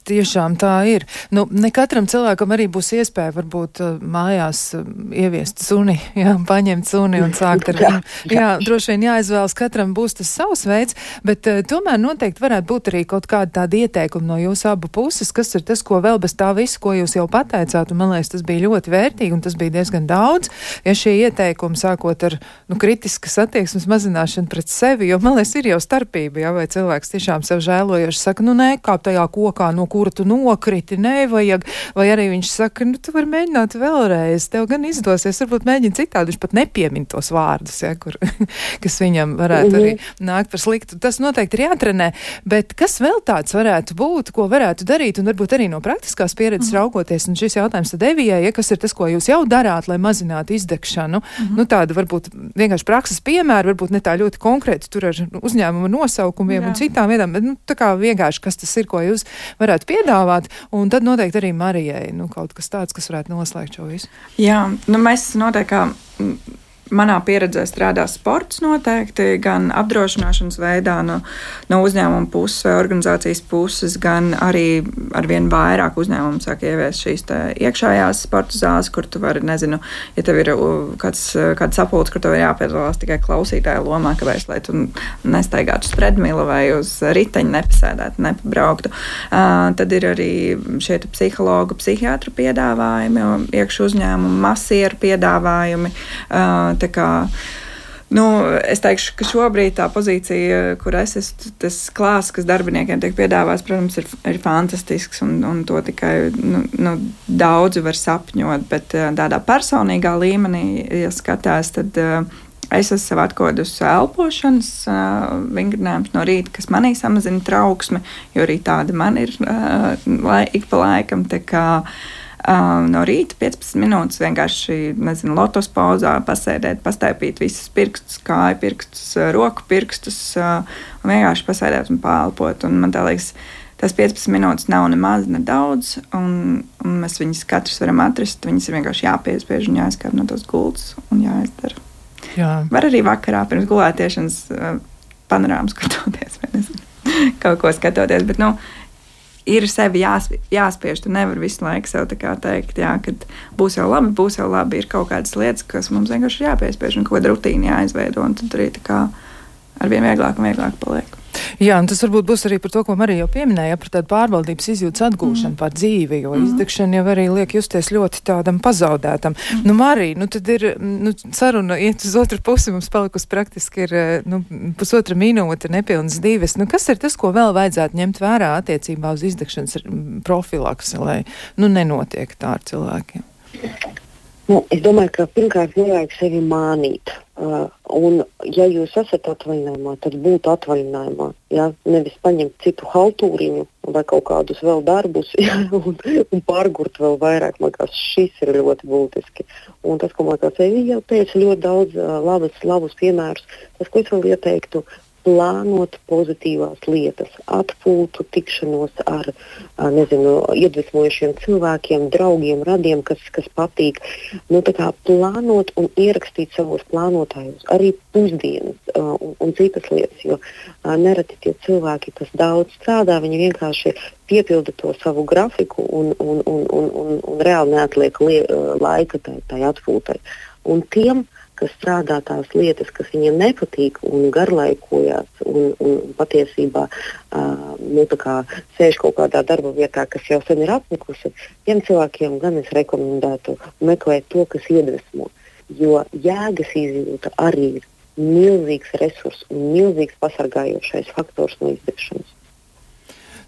tiešām tā ir. Nu, ne katram cilvēkam arī būs iespēja varbūt uh, mājās uh, ieviest suni, jā, paņemt suni un sākt ar viņu. Jā, droši vien jāizvēlas katram būs tas savs veids, bet uh, tomēr noteikti varētu būt arī kaut kāda tāda ieteikuma no jūsu abu puses, kas ir tas, ko vēl bez tā visu, ko jūs jau pateicāt, un man liekas, tas bija ļoti vērtīgi un tas bija diezgan daudz. Ja šie ieteikumi sākot ar, nu, kritiskas attieksmes mazināšanu pret sevi, jo man liekas, ir jau starpība, jā, vai cilvēks tiešām sev žēlojoši viņš saka, nu nekāp tajā kokā, no kura tu nokriti, nevajag, vai arī viņš saka, nu tu vari mēģināt vēlreiz, tev gan izdosies, varbūt mēģini citādi, viņš pat nepiemin tos vārdus, ja, kur, kas viņam varētu mm -hmm. arī mhm. nākt par sliktu. Tas noteikti ir jātrenē, bet kas vēl tāds varētu būt, ko varētu darīt, un varbūt arī no praktiskās pieredzes mm -hmm. raugoties, un šis jautājums tad Evijai, ja kas ir tas, ko jūs jau darāt, lai mazinātu izdegšanu, mm -hmm. nu tāda varbūt vienkārši prakses piemēra, varbūt ne tā ļoti konkrēti tur ar uzņēmuma nosaukumiem Jā. un citām vietām, bet nu, tā kā vienkārši, kas tas ir, ko jūs varētu piedāvāt. Un tad noteikti arī Marijai nu, kaut kas tāds, kas varētu noslēgt šo visu. Jā, nu, mēs noteikti manā pieredzē strādā sports noteikti, gan apdrošināšanas veidā no, no uzņēmuma puses vai organizācijas puses, gan arī ar vien vairāk uzņēmumu sāk ieviest šīs iekšējās sporta zāles, kur tu vari, nezinu, ja tev ir kāds, kāds sapulcs, kur tev ir jāpiedalās tikai klausītāja lomā, kāpēc, lai tu nestaigātu uz predmila vai uz riteņa nepasēdētu, nepabrauktu. Uh, tad ir arī šie psihologu, psihiatru piedāvājumi, iekšu uzņēmumu, masieru piedāvājumi. Uh, kā, Nu, es teikšu, ka šobrīd tā pozīcija, kur es esmu, tas klāsts, kas darbiniekiem tiek piedāvāts, protams, ir, ir fantastisks un, un to tikai nu, nu, daudzi var sapņot. Bet eh, tādā personīgā līmenī, ja skatās, tad uh, es esmu sev atkodusi elpošanas uh, vingrinājumus no rīta, kas manī samazina trauksmi, jo arī tāda man ir uh, lai, ik pa laikam. Uh, no rīta 15 minūtes vienkārši, nezinu, lotos pauzā, pasēdēt, pastaipīt visus pirkstus, kāju pirkstus, roku pirkstus, un vienkārši pasēdēt un pālpot. Un man liekas, tas 15 minūtes nav ne maz, ne daudz, un, un mēs viņus katrs varam atrast. Viņas ir vienkārši jāpiespiež un jāizskata no tos gultas un jāizdara. Jā. Var arī vakarā pirms gulētiešanas panorāmas skatoties, vai nezinu, kaut ko skatoties. Bet, nu, ir sevi jās, jāspiež. Tu nevari visu laiku sev teikt, jā, ka būs jau labi, būs jau labi. Ir kaut kādas lietas, kas mums vienkārši ir jāpiespiež un kaut kāda rutīna jāizveido. Tad arī ar vien vieglāk un vieglāk paliek. Jā, un tas varbūt būs arī par to, ko Marija jau pieminēja, par tādu pārvaldības izjūtas atgūšanu mm. pār dzīvi, jo mm. izdegšana jau arī liek justies ļoti tādam pazaudētam. Mm. Nu, Marija, nu tad ir, nu, saruna iet uz otru pusi, mums palikusi praktiski ir, nu, pusotra minūte, nepilnas divas. Nu, kas ir tas, ko vēl vajadzētu ņemt vērā attiecībā uz izdegšanas profilaksi, lai, nu, nenotiek tā ar cilvēkiem? Nu, es domāju, ka pirmkārt nevajag sevi mānīt. Uh, un, ja jūs esat atvaļinājumā, tad būt atvaļinājumā. Ja? Nevis paņemt citu haltūriņu vai kaut kādus vēl darbus ja? un, un pārgurt vēl vairāk. Man liekas, šis ir ļoti būtiski. Un tas, ko man liekas, Evija teica, ļoti daudz uh, labas, labus piemērus. Tas, ko es vēl ieteiktu, plānot pozitīvās lietas, atpūtu, tikšanos ar nezinu, iedvesmojušiem cilvēkiem, draugiem, radiem, kas, kas patīk. Nu, plānot un ierakstīt savos plānotājos arī pusdienas uh, un, un citas lietas, jo uh, nereti tie cilvēki, kas daudz strādā, viņi vienkārši piepilda to savu grafiku un, un, un, un, un, un reāli neatliek lie, uh, laika tai, tai atpūtai. Un tiem, uh, kas strādā tās lietas, kas viņiem nepatīk un garlaikojās un, un patiesībā uh, nu, sēž kaut kādā darba vietā, kas jau sen ir apnikusi, tiem cilvēkiem gan es rekomendētu meklēt to, kas iedvesmo. Jo jēgas izjūta arī ir milzīgs resurs un milzīgs pasargājošais faktors no izdegšanas.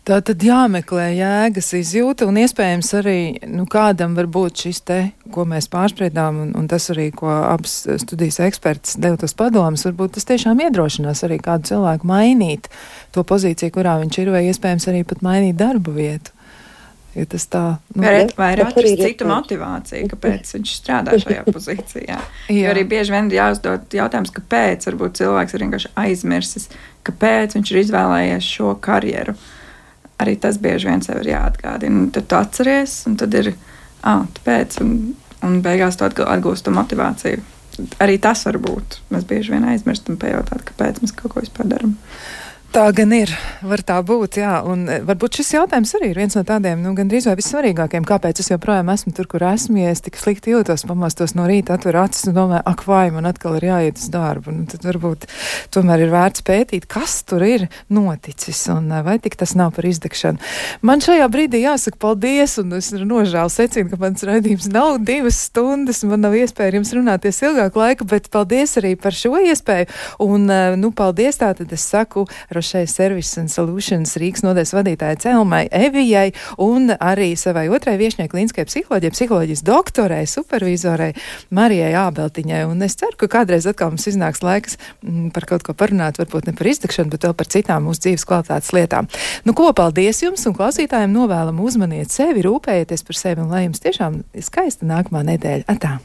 Tā tad jāmeklē jēgas izjūta un iespējams arī nu, kādam var būt šis te, ko mēs pārspriedām, un, un tas arī, ko abas studijas eksperts deva tos padomus, varbūt tas tiešām iedrošinās arī kādu cilvēku mainīt to pozīciju, kurā viņš ir, vai iespējams arī pat mainīt darbu vietu. Ja tas tā nu, vai, vai ir atrast citu motivāciju, kāpēc viņš strādā šajā pozīcijā. jo arī bieži vien jāuzdod jautājums, kāpēc varbūt cilvēks ir vienkārši aizmirsis, kāpēc viņš ir izvēlējies šo karjeru. Uh, arī tas bieži vien sev ir jāatgādina. Tad tu atceries, un tad ir, ah, tāpēc, un, un beigās tu atgūsti to motivāciju. Arī tas var būt. Mēs bieži vien aizmirstam pajautāt, kāpēc mēs kaut ko vispār darām. Tā gan ir, var tā būt, jā, un e, varbūt šis jautājums arī ir viens no tādiem, nu, gandrīz vai vissvarīgākiem, kāpēc es joprojām esmu tur, kur esmu, ja es tik slikti jūtos, pamostos no rīta, atver acis un domāju, ak, vai man atkal ir jāiet uz darbu, un tad varbūt tomēr ir vērts pētīt, kas tur ir noticis, un e, vai tik tas nav par izdegšanu. Man šajā brīdī jāsaka paldies, un es nožēlu secinu, ka mans raidījums nav divas stundas, man nav iespēja jums runāties ilgāku laiku, bet paldies arī par šo iespēju, un, e, nu, paldies tātad es saku, Rošai Services and Solutions Rīgas nodeļas vadītājai Celmai Evijai un arī savai otrai viešņai klīniskai psiholoģijai, psiholoģijas doktorai, supervizorai Marijai Ābeltiņai. Un es ceru, ka kādreiz atkal mums iznāks laiks m, par kaut ko parunāt, varbūt ne par izdegšanu, bet vēl par citām mūsu dzīves kvalitātes lietām. Nu, ko paldies jums un klausītājiem novēlam uzmaniet sevi, rūpējieties par sevi un lai jums tiešām skaista nākamā nedēļa. Atā!